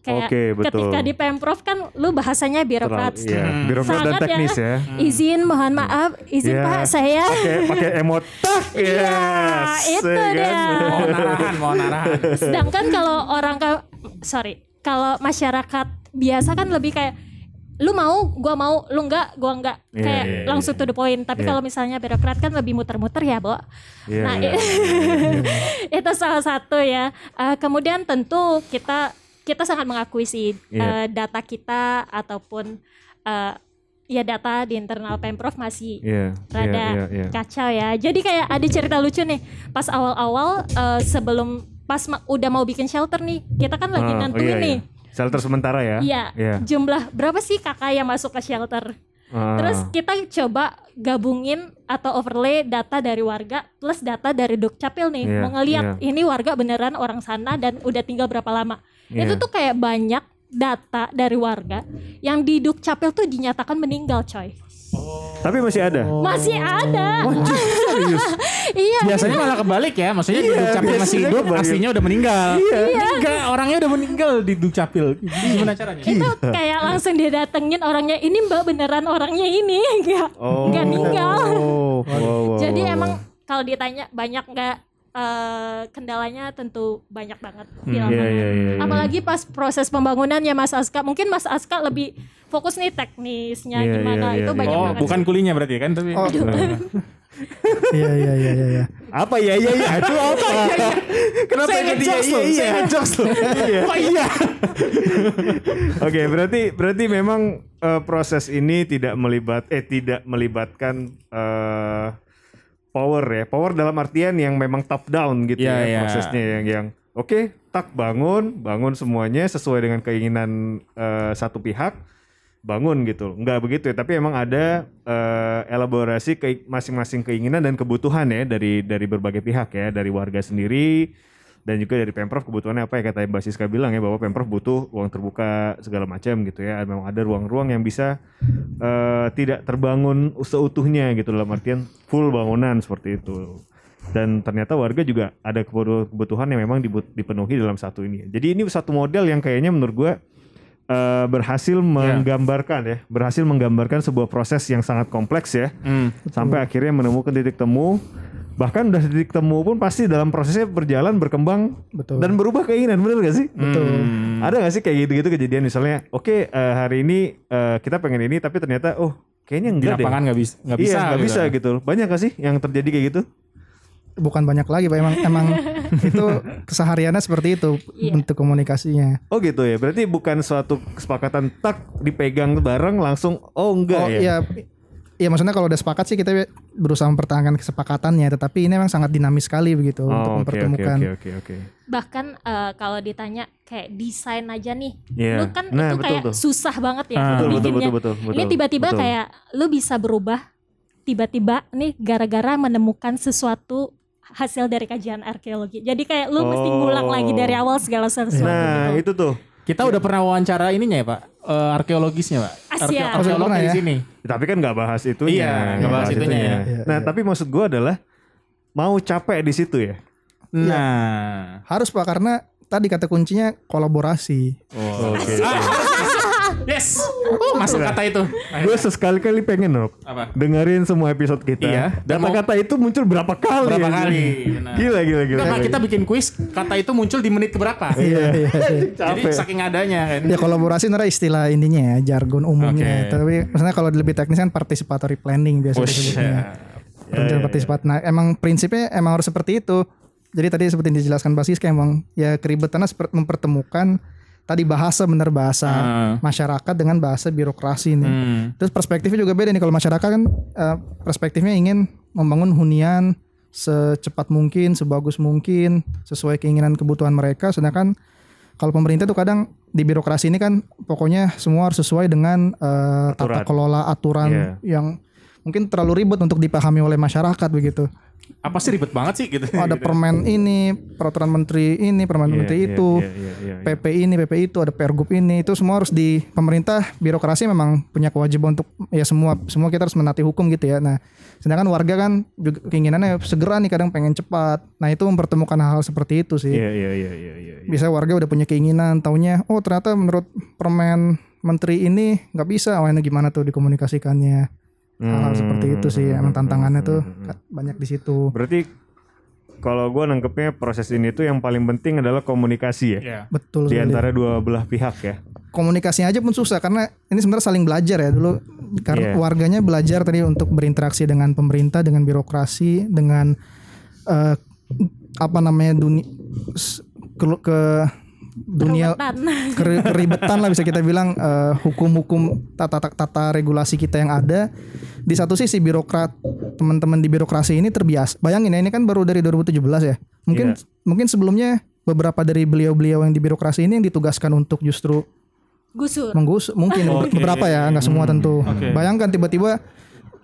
Kayak Oke, betul. ketika di pemprov kan lu bahasanya birokrat. Terlalu- iya, birokrat dan Sangat ya. teknis ya. Izin, mohon maaf, izin Iya. Pak saya. Pakai pakai emot tak. Iya, Yes, itu ya kan? dia. Mau narahan, mau narahan. Sedangkan kalau orang ke sorry, kalau masyarakat biasa kan lebih kayak lu mau, gua mau, lu enggak, gua enggak. Iya, kayak iya, langsung to the point. Tapi Iya. kalau misalnya birokrat kan lebih muter-muter ya, Bo. Iya, nah, iya. itu salah satu ya. Eh, kemudian tentu kita kita sangat mengakui sih Iya. eh, data kita ataupun eh, ya data di internal Pemprov masih Iya, rada iya, iya, iya. kacau ya. Jadi kayak ada cerita lucu nih. Pas awal-awal eh, sebelum pas ma- udah mau bikin shelter nih, kita kan lagi Ah, oh nentuin iya, nih. iya. Shelter sementara ya. Iya, Iya. jumlah berapa sih kakak yang masuk ke shelter? Ah. Terus kita coba gabungin atau overlay data dari warga plus data dari Dukcapil nih. Iya, Mau ngeliat iya. ini warga beneran orang sana dan udah tinggal berapa lama. Iya. Itu tuh kayak banyak data dari warga yang di Dukcapil tuh dinyatakan meninggal, coy. Tapi masih ada. Masih ada. Serius. iya. Biasanya malah kebalik ya, maksudnya di Iya, Dukcapil masih hidup, kebalik. aslinya udah meninggal. Iya. Enggak, orangnya udah meninggal di Dukcapil. Gimana caranya? itu kayak langsung didatengin orangnya ini mbak beneran orangnya ini enggak Oh. nggak meninggal Oh, wow, wow, jadi wow, emang wow. kalau ditanya banyak nggak eh, kendalanya tentu banyak banget di Iya, lapangan. iya, iya, iya. apalagi pas proses pembangunannya Mas Aska mungkin Mas Aska lebih fokus nih teknisnya Iya, gimana iya, itu iya, banyak Oh, banget bukan kulinya berarti kan tapi. Oh, iya iya iya iya. iya. Apa ya iya iya itu apa? Kenapa Saya jadi iya iya saya jokes loh. Iya. Oh iya. Oke, berarti berarti memang eh, proses ini tidak melibat eh tidak melibatkan eh, power ya. Power dalam artian yang memang top down gitu Iya, ya prosesnya yang yang oke, tak bangun, bangun semuanya sesuai dengan keinginan eh, satu pihak bangun gitu. Enggak begitu ya, tapi emang ada eh, elaborasi ke masing-masing keinginan dan kebutuhan ya dari dari berbagai pihak ya, dari warga sendiri dan juga dari Pemprov kebutuhannya apa ya kata Mbak Siska bilang ya bahwa Pemprov butuh ruang terbuka segala macam gitu ya. Memang ada ruang-ruang yang bisa eh, tidak terbangun seutuhnya gitu dalam artian full bangunan seperti itu. Dan ternyata warga juga ada kebutuhan yang memang dipenuhi dalam satu ini. Jadi ini satu model yang kayaknya menurut gua eh, berhasil menggambarkan ya, berhasil menggambarkan sebuah proses yang sangat kompleks ya, Hmm. sampai akhirnya menemukan titik temu. Bahkan udah titik temu pun pasti dalam prosesnya berjalan berkembang Betul. dan berubah keinginan, bener gak sih? Betul. Hmm. Ada gak sih kayak gitu-gitu kejadian misalnya, oke eh, hari ini eh, kita pengen ini tapi ternyata oh kayaknya Di enggak deh. lapangan nggak bisa, nggak bisa. iya, nggak gitu. bisa gitu. Banyak gak sih yang terjadi kayak gitu? Bukan banyak lagi Pak emang emang itu kesehariannya seperti itu Iya. bentuk komunikasinya. Oh gitu ya. Berarti bukan suatu kesepakatan tak dipegang bareng langsung oh enggak oh ya. iya Iya maksudnya kalau udah sepakat sih kita berusaha mempertahankan kesepakatannya tetapi ini memang sangat dinamis sekali begitu untuk Oh, oke oke mempertemukan. oke oke oke. bahkan eh, kalau ditanya kayak desain aja nih Iya. lu kan Nah, itu betul kayak tuh. susah banget ya Ah. Betul betul bikinnya betul betul betul. ini tiba-tiba betul. kayak lu bisa berubah tiba-tiba nih gara-gara menemukan sesuatu hasil dari kajian arkeologi jadi kayak lu mesti Oh. ngulang lagi dari awal segala sesuatu Nah, gitu. itu tuh. Kita udah pernah wawancara ininya ya Pak, Eh, arkeologisnya Pak. Asia. Arke- arkeolog Pernah di ya? sini. Tapi kan nggak bahas itunya. Iya, nggak bahas itunya ya. Nah, iya. tapi maksud gua adalah mau capek di situ ya. Nah, Harus Pak karena tadi kata kuncinya kolaborasi. Oke. Yes. Oh, masuk kata itu. Gue sesekali-kali pengen Apa? dengerin semua episode kita. Iya, dan Kata-kata itu muncul berapa kali? Berapa ya? kali, benar. Gila, gila, gila. Gila. kita bikin kuis, kata itu muncul di menit keberapa? Iya, iya, iya. Jadi saking adanya kan. Ya kolaborasi sebenarnya istilah intinya ya, jargon umumnya. Oke. Tapi maksudnya kalau lebih teknis kan participatory planning biasa Oh, disebutnya. Ya, Perencanaan partisipat. Nah, emang prinsipnya emang harus seperti itu. Jadi tadi seperti yang dijelaskan Pak Siska emang ya keribetannya seperti mempertemukan tadi bahasa benar bahasa Ah. masyarakat dengan bahasa birokrasi nih. Hmm. Terus perspektifnya juga beda nih kalau masyarakat kan eh, perspektifnya ingin membangun hunian secepat mungkin, sebagus mungkin, sesuai keinginan kebutuhan mereka. Sedangkan kalau pemerintah tuh kadang di birokrasi ini kan pokoknya semua harus sesuai dengan eh, tata kelola aturan Iya. yang mungkin terlalu ribet untuk dipahami oleh masyarakat begitu. Apa sih ribet banget sih gitu? Oh, ada permen ini, peraturan menteri ini, permen Iya, menteri iya, itu. iya, iya, iya, iya. PP ini, PP itu, ada pergub ini, itu semua harus di pemerintah birokrasi memang punya kewajiban untuk ya semua semua kita harus menaati hukum gitu ya. Nah, sedangkan warga kan juga keinginannya segera nih kadang pengen cepat. Nah, itu mempertemukan hal-hal seperti itu sih. Iya, iya, iya, iya, iya. Bisa warga udah punya keinginan, taunya oh ternyata menurut permen menteri ini nggak bisa, oh ini gimana tuh dikomunikasikannya. Hal-hal seperti itu sih, emang tantangannya tuh banyak di situ. Berarti kalau gue nangkepnya proses ini tuh yang paling penting adalah komunikasi ya. Iya. Betul Di sekali. antara dua belah pihak ya. komunikasinya aja pun susah karena ini sebenarnya saling belajar ya dulu karena Iya. warganya belajar tadi untuk berinteraksi dengan pemerintah dengan birokrasi dengan eh, apa namanya dunia ke, ke dunia Keruwetan. keri- keribetan lah bisa kita bilang eh, hukum-hukum tata, tata tata regulasi kita yang ada di satu sisi birokrat teman-teman di birokrasi ini terbiasa bayangin ya ini kan baru dari 2017 ya mungkin Iya. mungkin sebelumnya beberapa dari beliau-beliau yang di birokrasi ini yang ditugaskan untuk justru Gusur. menggus mungkin Oke. beberapa ya nggak semua tentu Oke. bayangkan tiba-tiba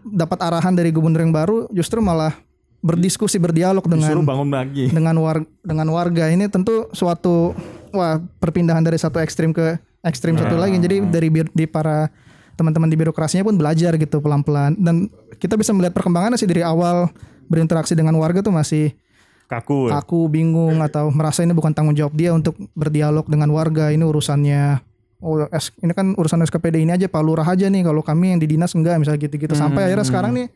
dapat arahan dari gubernur yang baru justru malah berdiskusi berdialog dengan Disuruh bangun lagi. dengan war dengan warga ini tentu suatu wah perpindahan dari satu ekstrim ke ekstrim satu lagi. Jadi dari di para teman-teman di birokrasinya pun belajar gitu pelan-pelan. Dan kita bisa melihat perkembangannya sih dari awal berinteraksi dengan warga tuh masih Kaku. ya. aku bingung atau merasa ini bukan tanggung jawab dia untuk berdialog dengan warga. Ini urusannya oh ini kan urusan SKPD ini aja Pak Lurah aja nih. Kalau kami yang di dinas enggak misalnya gitu-gitu. Sampai akhirnya sekarang nih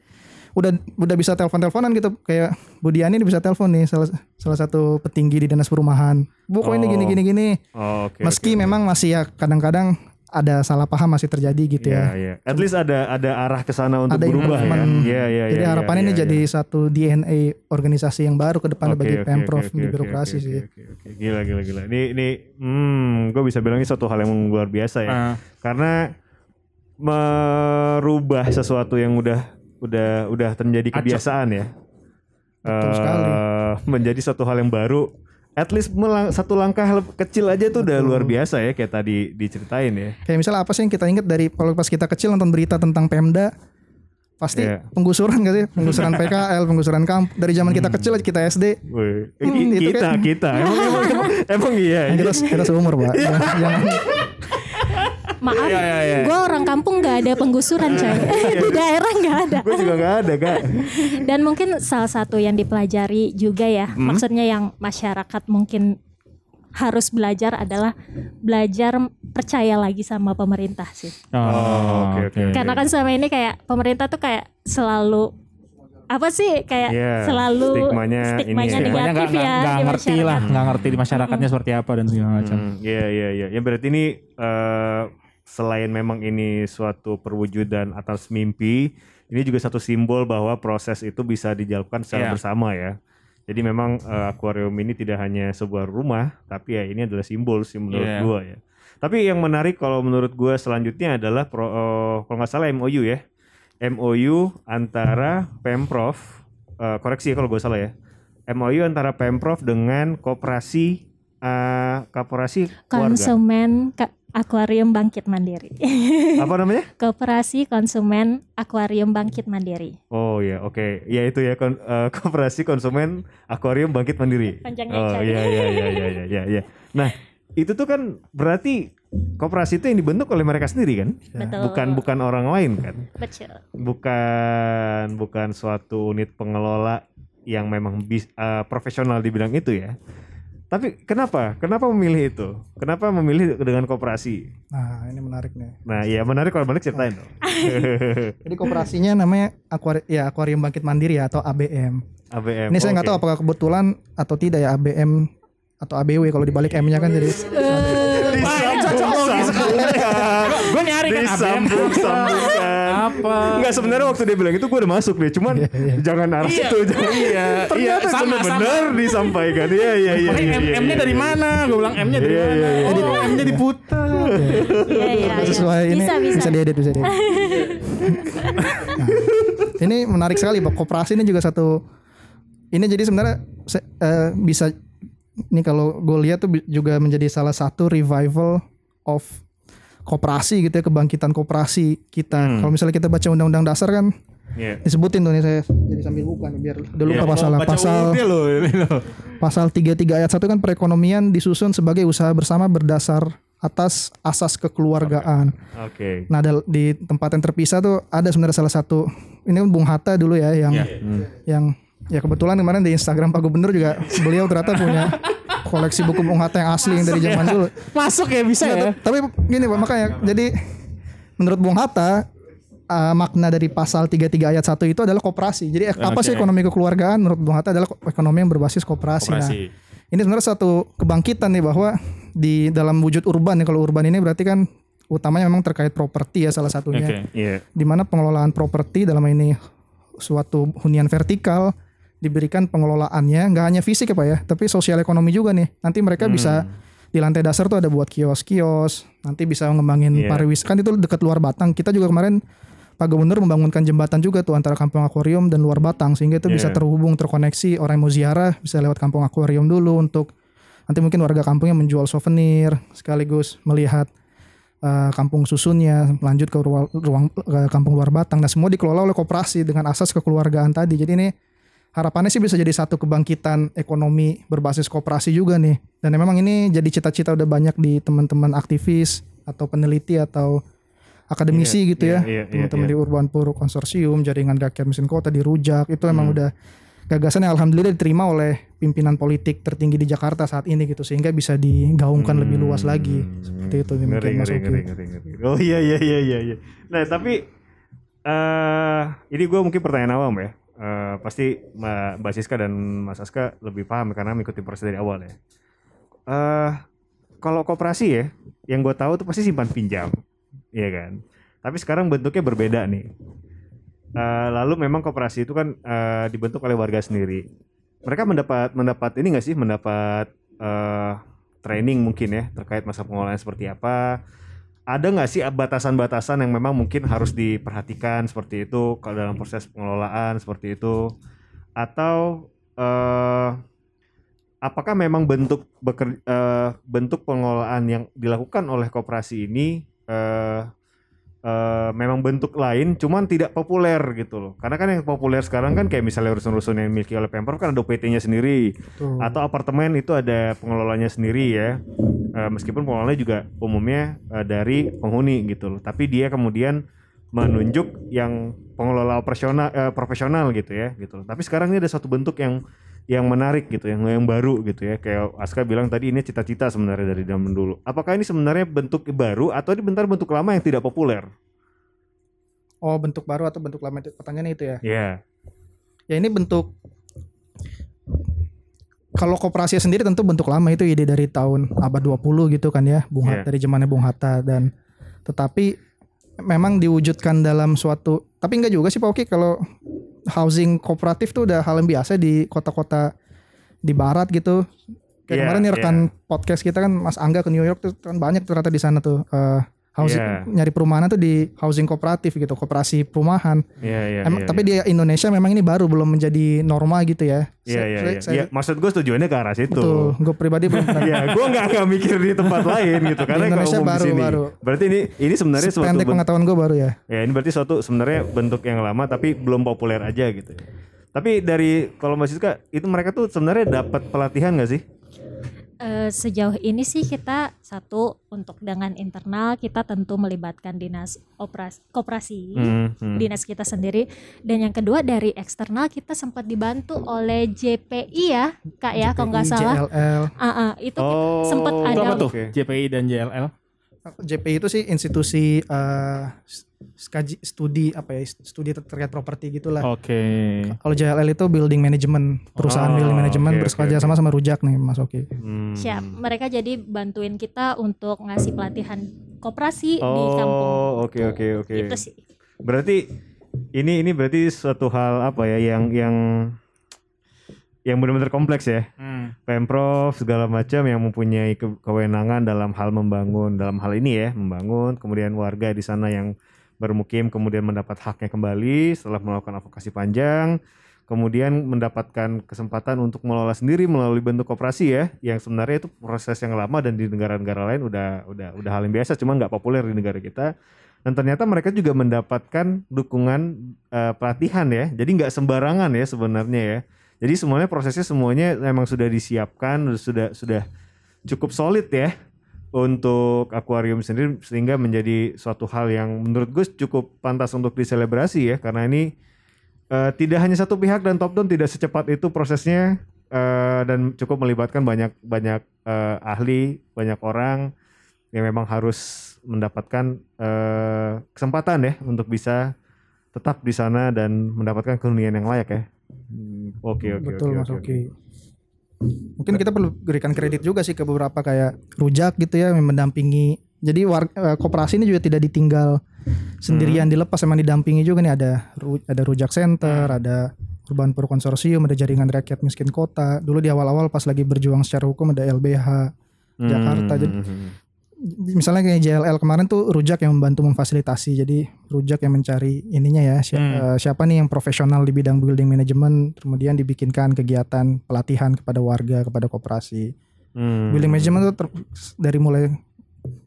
udah udah bisa telepon-teleponan gitu kayak Budiani ini bisa telepon nih salah salah satu petinggi di dinas perumahan bu kok ini Oh. gini gini gini Oh, oke. meski oke. memang masih ya kadang-kadang ada salah paham masih terjadi gitu Iya, ya iya. At least ada ada arah ke sana untuk Ada berubah ya. improvement. Iya, iya, jadi iya, harapannya iya, ini iya, jadi satu DNA organisasi yang baru ke depan Oke, bagi oke, pemprov oke, di birokrasi oke, sih oke, oke. Gila, gila, gila. Ini, ini, hmm, gue bisa bilang ini suatu hal yang luar biasa ya. Ah. Karena merubah sesuatu yang udah, udah, udah terjadi kebiasaan ya. Betul sekali. Eh, menjadi suatu hal yang baru. At least melang- satu langkah kecil aja tuh udah luar biasa ya kayak tadi diceritain ya. Kayak misalnya apa sih yang kita ingat dari kalau pas kita kecil nonton berita tentang Pemda pasti Iya. penggusuran gak sih? Penggusuran PKL, penggusuran kamp dari zaman kita kecil kita SD. Hmm, kita, kan- kita. Emang, emang, emang, emang iya. Yang kita, kita seumur, Pak. Iya. Jangan- jangan- Maaf, Iya, iya, iya. gue orang kampung nggak ada penggusuran coy. Iya. Di daerah nggak ada. Gue juga gak ada kak. Dan mungkin salah satu yang dipelajari juga ya, Hmm. maksudnya yang masyarakat mungkin harus belajar adalah belajar percaya lagi sama pemerintah sih. Oh, oke, oke. Karena kan selama ini kayak pemerintah tuh kayak selalu apa sih kayak Iya, selalu stigmanya ini stigmanya ya. Nggak negatif nggak- ya nggak di ngerti lah, nggak ngerti di masyarakatnya seperti apa dan segala macam. Hmm, Iya iya iya. Ya berarti ini eh, selain memang ini suatu perwujudan atas mimpi, ini juga satu simbol bahwa proses itu bisa dijalankan secara Iya. bersama ya. Jadi memang eh, akuarium ini tidak hanya sebuah rumah, tapi ya ini adalah simbol sih menurut Iya. gua ya. Tapi yang menarik kalau menurut gua selanjutnya adalah pro, eh, kalau nggak salah MOU ya, MOU antara pemprov, eh, koreksi ya kalau gue salah ya, MOU antara pemprov dengan koperasi eh koperasi. Konsumen Ka- Akuarium Bangkit Mandiri. Apa namanya? Koperasi Konsumen Akuarium Bangkit Mandiri. Oh ya, oke. Ya itu ya kon, eh, koperasi konsumen akuarium bangkit mandiri. Panjangnya, Oh iya iya iya iya iya iya. iya. Nah, itu tuh kan berarti koperasi itu yang dibentuk oleh mereka sendiri kan? Betul. Bukan bukan orang lain kan? Betul. Bukan bukan suatu unit pengelola yang memang bis, eh, profesional di bidang itu ya. Tapi kenapa? Kenapa memilih itu? Kenapa memilih dengan koperasi? Nah, ini menarik nih. Nah, iya menarik kalau balik ceritain dong. Jadi koperasinya namanya akuari ya Akuarium Bangkit Mandiri ya atau ABM. ABM. Ini saya nggak Oke. tahu apakah kebetulan atau tidak ya ABM atau ABW kalau dibalik M-nya kan jadi Disambung-sambungkan. Gue nyari kan ABM Disambung-sambungkan. apa? Enggak sebenarnya waktu dia bilang itu gue udah masuk deh, cuman jangan arah situ. jangan- Iya, iya, Ternyata sama, benar disampaikan. Iya iya iya. Iya, iya, M-nya iya. dari mana? Gue bilang M-nya dari Iya, mana? iya, iya. Oh, M-nya diputar. Iya iya. iya. sesuai ini Bisa bisa. bisa diedit bisa diedit. Ini menarik sekali Pak. Koperasi ini juga satu ini jadi sebenarnya se- eh, bisa ini kalau gue lihat tuh juga menjadi salah satu revival of koperasi gitu ya kebangkitan koperasi kita. Hmm. Kalau misalnya kita baca undang-undang dasar kan Iya. disebutin tuh nih saya jadi sambil buka nih biar udah lupa Iya, pasal pasal loh, pasal 33 ayat 1 kan perekonomian disusun sebagai usaha bersama berdasar atas asas kekeluargaan. Oke. Nah dal- di tempat yang terpisah tuh ada sebenarnya salah satu ini kan Bung Hatta dulu ya yang Iya. yang ya kebetulan kemarin di Instagram Pak Gubernur juga beliau ternyata punya koleksi buku Bung Hatta yang asli yang dari zaman dulu. Masuk ya bisa ya? t- Tapi gini Pak makanya jadi menurut Bung Hatta uh, makna dari pasal 33 ayat 1 itu adalah koperasi. Jadi eh, apa sih ekonomi kekeluargaan menurut Bung Hatta adalah ko- ekonomi yang berbasis koperasi. Nah, ini sebenarnya satu kebangkitan nih bahwa di dalam wujud urban ya kalau urban ini berarti kan utamanya memang terkait properti ya salah satunya Oke. Iya. di mana pengelolaan properti dalam ini suatu hunian vertikal diberikan pengelolaannya nggak hanya fisik ya pak ya tapi sosial ekonomi juga nih. Nanti mereka bisa di lantai dasar tuh ada buat kios-kios nanti bisa ngembangin Iya. pariwisata. Kan itu dekat luar Batang. Kita juga kemarin Pak Gubernur membangunkan jembatan juga tuh antara Kampung Akuarium dan luar Batang sehingga itu bisa Iya. terhubung terkoneksi. Orang yang mau ziarah bisa lewat Kampung Akuarium dulu untuk nanti mungkin warga kampungnya menjual souvenir sekaligus melihat eh, kampung susunnya lanjut ke ruang, ruang ke kampung luar Batang. Dan semua dikelola oleh koperasi dengan asas kekeluargaan tadi. Jadi ini harapannya sih bisa jadi satu kebangkitan ekonomi berbasis koperasi juga nih dan memang ini jadi cita-cita udah banyak di teman-teman aktivis atau peneliti atau akademisi Iya, gitu iya, ya iya, teman-teman iya, di Urban Puro Konsorsium jaringan rakyat mesin kota di Rujak itu Hmm. memang udah gagasan yang alhamdulillah diterima oleh pimpinan politik tertinggi di Jakarta saat ini gitu sehingga bisa digaungkan lebih luas lagi seperti itu nih Hmm. ngeri, mungkin Mas ngeri, Uki. ngeri, ngeri, ngeri. Oh iya iya iya iya. iya. Nah tapi eh ini gue mungkin pertanyaan awam ya. Eh, pasti Mbak Siska dan Mas Aska lebih paham karena mengikuti proses dari awal ya. Eh kalau koperasi ya, yang gue tahu tuh pasti simpan pinjam, iya kan. Tapi sekarang bentuknya berbeda nih. Eh, lalu memang koperasi itu kan eh, dibentuk oleh warga sendiri. Mereka mendapat mendapat ini nggak sih mendapat eh, training mungkin ya terkait masa pengelolaan seperti apa. Ada nggak sih batasan-batasan yang memang mungkin harus diperhatikan seperti itu kalau dalam proses pengelolaan seperti itu? Atau eh, apakah memang bentuk beker- eh, bentuk pengelolaan yang dilakukan oleh koperasi ini eh, eh, memang bentuk lain cuman tidak populer gitu loh karena kan yang populer sekarang kan kayak misalnya rusun-rusun yang dimiliki oleh pemprov kan ada OPT-nya sendiri Betul. atau apartemen itu ada pengelolanya sendiri ya Eh, meskipun pengelolanya juga umumnya eh, dari penghuni gitu loh tapi dia kemudian menunjuk yang pengelola operasional eh, profesional gitu ya gitu loh. tapi sekarang ini ada satu bentuk yang yang menarik gitu yang yang baru gitu ya. Kayak Aska bilang tadi ini cita-cita sebenarnya dari zaman dulu. Apakah ini sebenarnya bentuk baru atau ini bentar bentuk lama yang tidak populer? Oh bentuk baru atau bentuk lama pertanyaannya itu ya? Ya ya ini bentuk kalau koperasi sendiri tentu bentuk lama itu ide dari tahun abad 20 gitu kan ya Bung Hatta Iya. dari zamannya Bung Hatta. Dan tetapi memang diwujudkan dalam suatu tapi enggak juga sih Pak Oki kalau housing kooperatif tuh udah hal yang biasa di kota-kota di barat gitu kayak Iya, kemarin nih rekan iya. podcast kita kan Mas Angga ke New York tuh kan banyak ternyata di sana tuh eh, housing Iya. nyari perumahan tuh di housing kooperatif gitu koperasi perumahan ya ya Emang, ya, tapi ya. di Indonesia memang ini baru belum menjadi norma gitu ya. Iya iya iya. maksud gue tujuannya ke arah situ. Betul. Gue pribadi belum pernah. Iya, gue nggak nggak mikir di tempat lain gitu karena kalau Indonesia di baru, baru. Berarti ini ini sebenarnya suatu Pendek bentuk, pengetahuan gue baru ya. ya ini berarti suatu sebenarnya bentuk yang lama tapi belum populer aja gitu. Tapi dari kalau Mbak Siska itu mereka tuh sebenarnya dapat pelatihan nggak sih? Eh, sejauh ini sih kita satu untuk dengan internal kita tentu melibatkan dinas operasi koperasi Hmm, hmm. dinas kita sendiri dan yang kedua dari eksternal kita sempat dibantu oleh JPI ya kak ya kalau nggak salah JLL. Ah, ah, itu kita Oh, sempat ada apa tuh? Oke. JPI dan JLL. JPI itu sih institusi eh, skaji studi apa ya studi ter- terkait properti gitulah. Oke. Kalau JLL itu building management, perusahaan Oh, building management oke, bekerja oke, sama sama Rujak nih Mas Oki. Hmm. siap mereka jadi bantuin kita untuk ngasih pelatihan koperasi di kampung Oh, oke oke oke. itu sih Berarti ini ini berarti suatu hal apa ya yang yang yang benar-benar kompleks ya. Hmm. Pemprov segala macam yang mempunyai ke- kewenangan dalam hal membangun dalam hal ini ya, membangun kemudian warga di sana yang bermukim kemudian mendapat haknya kembali setelah melakukan advokasi panjang, kemudian mendapatkan kesempatan untuk mengelola sendiri melalui bentuk koperasi ya, yang sebenarnya itu proses yang lama dan di negara-negara lain udah udah udah hal yang biasa, cuma nggak populer di negara kita. Dan ternyata mereka juga mendapatkan dukungan eh, pelatihan ya, jadi nggak sembarangan ya sebenarnya ya. Jadi semuanya prosesnya semuanya memang sudah disiapkan, sudah sudah cukup solid ya untuk akuarium sendiri sehingga menjadi suatu hal yang menurut gue cukup pantas untuk diselebrasi ya karena ini eh, tidak hanya satu pihak dan top down tidak secepat itu prosesnya eh, dan cukup melibatkan banyak banyak eh, ahli, banyak orang yang memang harus mendapatkan eh, kesempatan ya untuk bisa tetap di sana dan mendapatkan keunian yang layak ya. Hmm, Oke oke Betul oke, Mas oke, Oki. Mungkin kita perlu berikan kredit juga sih ke beberapa kayak Rujak gitu ya yang mendampingi. Jadi war- eh, koperasi ini juga tidak ditinggal sendirian Hmm. dilepas emang didampingi juga nih ada Ru- ada Rujak Center, ada Urban Pro Konsorsium, ada Jaringan Rakyat Miskin Kota. Dulu di awal-awal pas lagi berjuang secara hukum ada LBH. Jakarta. Jadi- Hmm, hmm, hmm. Misalnya kayak JLL kemarin tuh Rujak yang membantu memfasilitasi. Jadi Rujak yang mencari ininya ya si- Hmm. eh, siapa nih yang profesional di bidang building management kemudian dibikinkan kegiatan pelatihan kepada warga kepada koperasi. Hmm. Building management ter- dari mulai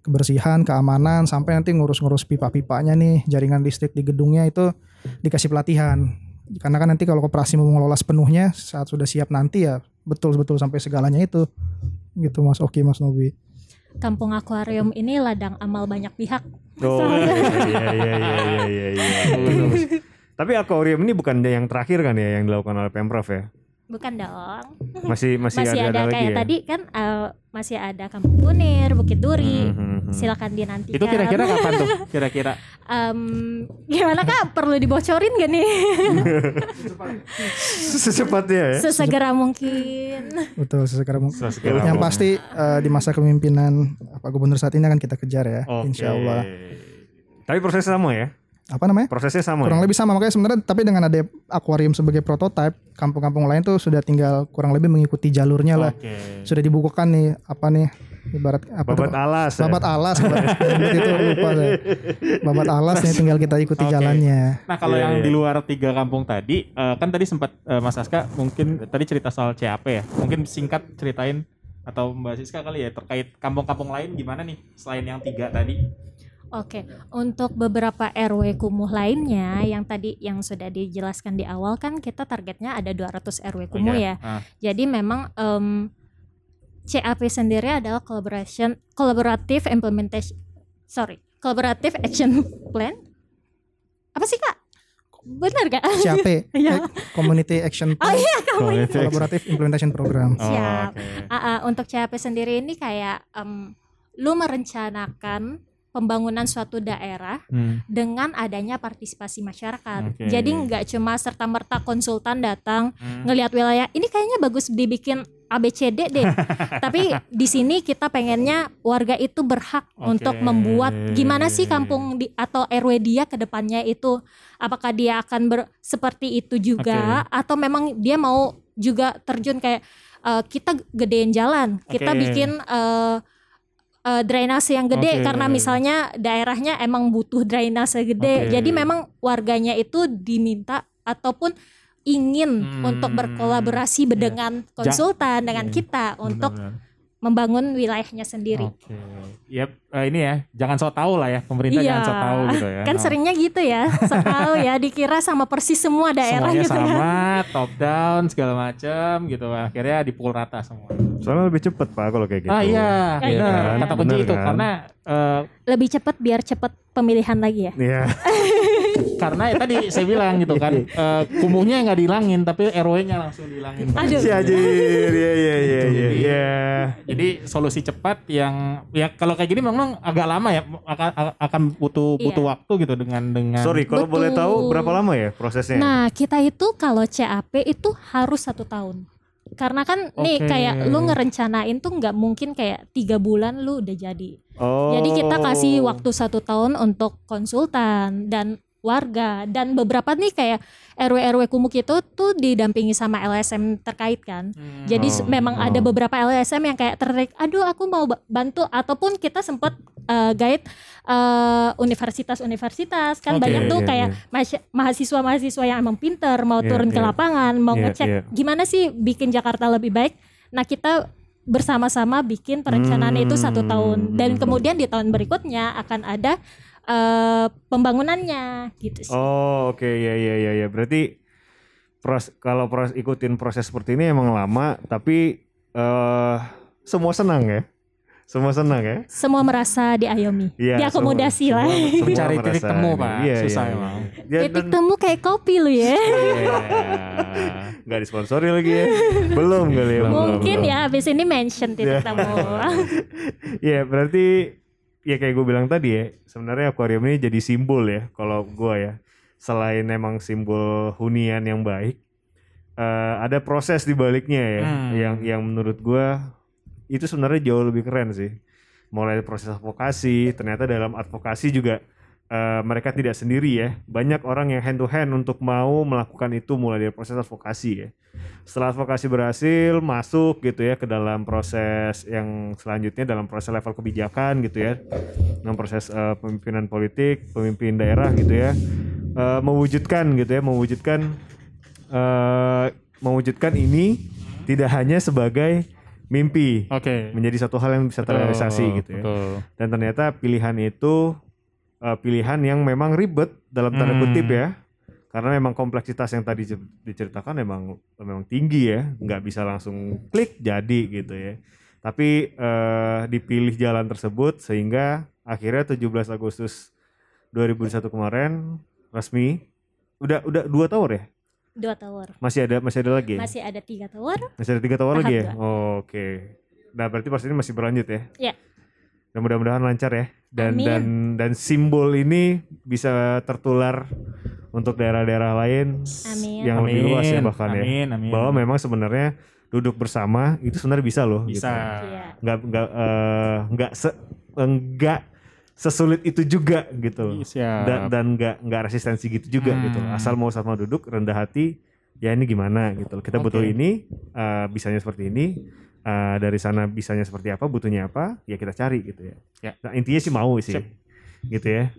kebersihan, keamanan sampai nanti ngurus-ngurus pipa-pipanya nih, jaringan listrik di gedungnya itu dikasih pelatihan. Karena kan nanti kalau koperasi mau mengelola sepenuhnya saat sudah siap nanti ya betul-betul sampai segalanya itu. Gitu Mas Oki, Mas Nobi. Kampung akuarium ini ladang amal banyak pihak Oh iya iya iya iya iya iya. iya. Tapi akuarium ini bukan yang terakhir kan ya yang dilakukan oleh Pemprov ya? Bukan dong Masih masih, masih, ada, ada, lagi kayak ya? tadi kan eh, masih ada kampung kunir bukit duri Hmm, hmm, hmm. silakan dinantikan Itu kira-kira kapan tuh? Kira-kira. Em, gimana kak perlu dibocorin gak nih Secepatnya ya. sesegera mungkin Betul, sekarang Sesegera yang mungkin. pasti eh, di masa kepemimpinan Pak Gubernur saat ini akan kita kejar ya, Oke. insya Allah. Tapi prosesnya sama ya? Apa namanya? Prosesnya sama. Kurang ya? lebih sama makanya sebenarnya tapi dengan ada akuarium sebagai prototipe, kampung-kampung lain tuh sudah tinggal kurang lebih mengikuti jalurnya lah. Oke. Sudah dibukukan nih apa nih ibarat apa Babat tuh? alas. ya? Babat alas, ibarat- ibarat itu lupa saya. Babat alas nih tinggal kita ikuti Oke. jalannya. Nah kalau Iya, yang iya. di luar tiga kampung tadi, eh, kan tadi sempat eh, Mas Aska mungkin tadi cerita soal CAP ya. Mungkin singkat ceritain atau Mbak Siska kali ya terkait kampung-kampung lain gimana nih selain yang tiga tadi? Oke, untuk beberapa RW kumuh lainnya yang tadi yang sudah dijelaskan di awal kan kita targetnya ada 200 RW kumuh ya. Ah, Jadi memang em, CAP sendiri adalah collaboration collaborative implementation sorry, collaborative action plan. Apa sih Kak? Benar gak? CAP, Iya. eh, Community Action Oh Plan, iya kamu. Collaborative Implementation Program. Oh, Siap. oke. Ah, ah, untuk CAP sendiri ini kayak em, lu merencanakan pembangunan suatu daerah Hmm. dengan adanya partisipasi masyarakat. Oke. Jadi nggak cuma serta merta konsultan datang Hmm. ngelihat wilayah ini kayaknya bagus dibikin ABCD deh. Tapi di sini kita pengennya warga itu berhak Oke. untuk membuat gimana sih kampung di, atau RW dia ke depannya itu apakah dia akan ber, seperti itu juga atau memang dia mau juga terjun kayak eh, kita gedein jalan, kita Oke. bikin eh, eh, drainase yang gede Oke. karena misalnya daerahnya emang butuh drainase gede. Oke. Jadi memang warganya itu diminta ataupun ingin Hmm, untuk berkolaborasi dengan konsultan dengan Iya. kita untuk Benar-benar. Membangun wilayahnya sendiri. Oke. Yap, eh, ini ya, jangan so tahu lah ya, pemerintah Iya, jangan so tahu gitu ya. kan Oh. seringnya gitu ya, setahu ya dikira sama persis semua daerah Semuanya gitu kan. sama, top down segala macam gitu. Akhirnya dipukul rata semua. Soalnya lebih cepet pak kalau kayak gitu. Ah iya, Iya benar. kan? Kata kunci itu kan? karena eh, Lebih cepat biar cepat pemilihan lagi ya. Iya. karena ya tadi saya bilang gitu kan, eh, kumuhnya nggak dihilangin tapi RW-nya langsung dihilangin. Pak. Aduh. Si Ajir, iya iya iya iya. iya. Jadi solusi cepat yang ya kalau kayak gini memang agak lama ya akan akan butuh Iya. butuh waktu gitu dengan dengan Sorry, kalau Betul. boleh tahu berapa lama ya prosesnya? Nah kita itu kalau CAP itu harus satu tahun. Karena kan nih Oke. kayak lu ngerencanain tuh nggak mungkin kayak tiga bulan lu udah jadi. oh. Jadi kita kasih waktu satu tahun untuk konsultan dan warga dan beberapa nih kayak RW RW Kumuk itu tuh didampingi sama LSM terkait kan. Hmm. Jadi Oh, memang oh. ada beberapa LSM yang kayak tertarik, aduh aku mau ba- bantu ataupun kita sempat eh, guide eh, universitas-universitas kan Oke, banyak tuh iya, kayak masya- mahasiswa-mahasiswa yang emang pinter mau Iya, turun ke iya. lapangan, mau Iya, ngecek iya. gimana sih bikin Jakarta lebih baik. Nah kita bersama-sama bikin perencanaan itu satu tahun dan Hmm. kemudian di tahun berikutnya akan ada eh, pembangunannya gitu sih. Oh oke ya ya ya ya berarti pros kalau pros ikutin proses seperti ini emang lama tapi eh semua senang ya semua senang ya Semua merasa diayomi, Iya, diakomodasi semua- lah. semua- semua Mencari titik temu, ini. Pak. Iya, Susah iya, emang. Ya, Titik dan- temu kayak kopi lu ya. Iya. nggak disponsori lagi ya belum kali ya belum, Mungkin belum. ya habis ini mention titik Ya. temu. Iya berarti ya kayak gue bilang tadi ya sebenarnya akuarium ini jadi simbol ya kalau gue ya. Selain emang simbol hunian yang baik eh, ada proses di baliknya ya. Hmm. yang yang menurut gue itu sebenarnya jauh lebih keren sih. Mulai dari proses advokasi ternyata dalam advokasi juga eh, mereka tidak sendiri ya. Banyak orang yang hand to hand untuk mau melakukan itu mulai dari proses advokasi ya. Setelah advokasi berhasil masuk gitu ya ke dalam proses yang selanjutnya dalam proses level kebijakan gitu ya. Dalam proses eh, pemimpinan politik pemimpin daerah gitu ya. Eh, mewujudkan gitu ya mewujudkan eh mewujudkan ini tidak hanya sebagai mimpi Oke. menjadi satu hal yang bisa terrealisasi gitu ya. Betul. dan ternyata pilihan itu eh, pilihan yang memang ribet dalam tanda Hmm. kutip ya karena memang kompleksitas yang tadi cer- diceritakan memang memang tinggi ya nggak bisa langsung klik jadi gitu ya tapi eh, dipilih jalan tersebut sehingga akhirnya 17 Agustus 2021 kemarin resmi udah udah dua tower ya Dua tower. masih ada masih ada lagi ya? Masih ada tiga tower. Masih ada tiga tower Tahap lagi ya? Oh, Oke. Nah berarti proses ini masih berlanjut ya? Iya. Dan mudah-mudahan lancar ya. Dan Amin. dan dan simbol ini bisa tertular untuk daerah-daerah lain Amin. yang lebih luas ya bahkan ya. amin, Amin. Bahwa memang sebenarnya duduk bersama itu sebenarnya bisa loh. bisa. Gitu. Iya. Nggak nggak eh, nggak se- nggak sesulit itu juga gitu. Siap. Dan dan nggak nggak resistensi gitu juga gitu. Hmm. Asal mau sama duduk rendah hati ya ini gimana gitu. Kita Oke. butuh ini eh, bisanya seperti ini. Eh, dari sana bisanya seperti apa, butuhnya apa, ya kita cari gitu ya. Ya. Nah, intinya sih mau sih. Sip. Gitu ya.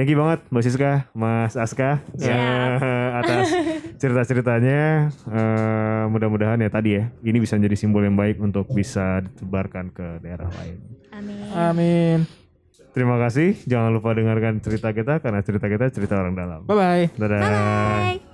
Thank you banget Mbak Siska, Mas Aska Siap. ya, atas cerita-ceritanya. Eh, mudah-mudahan ya tadi ya, ini bisa menjadi simbol yang baik untuk bisa ditebarkan ke daerah lain. Amin. Amin. Terima kasih. Jangan lupa dengarkan cerita kita karena cerita kita cerita orang dalam. Bye bye. Dadah. Bye.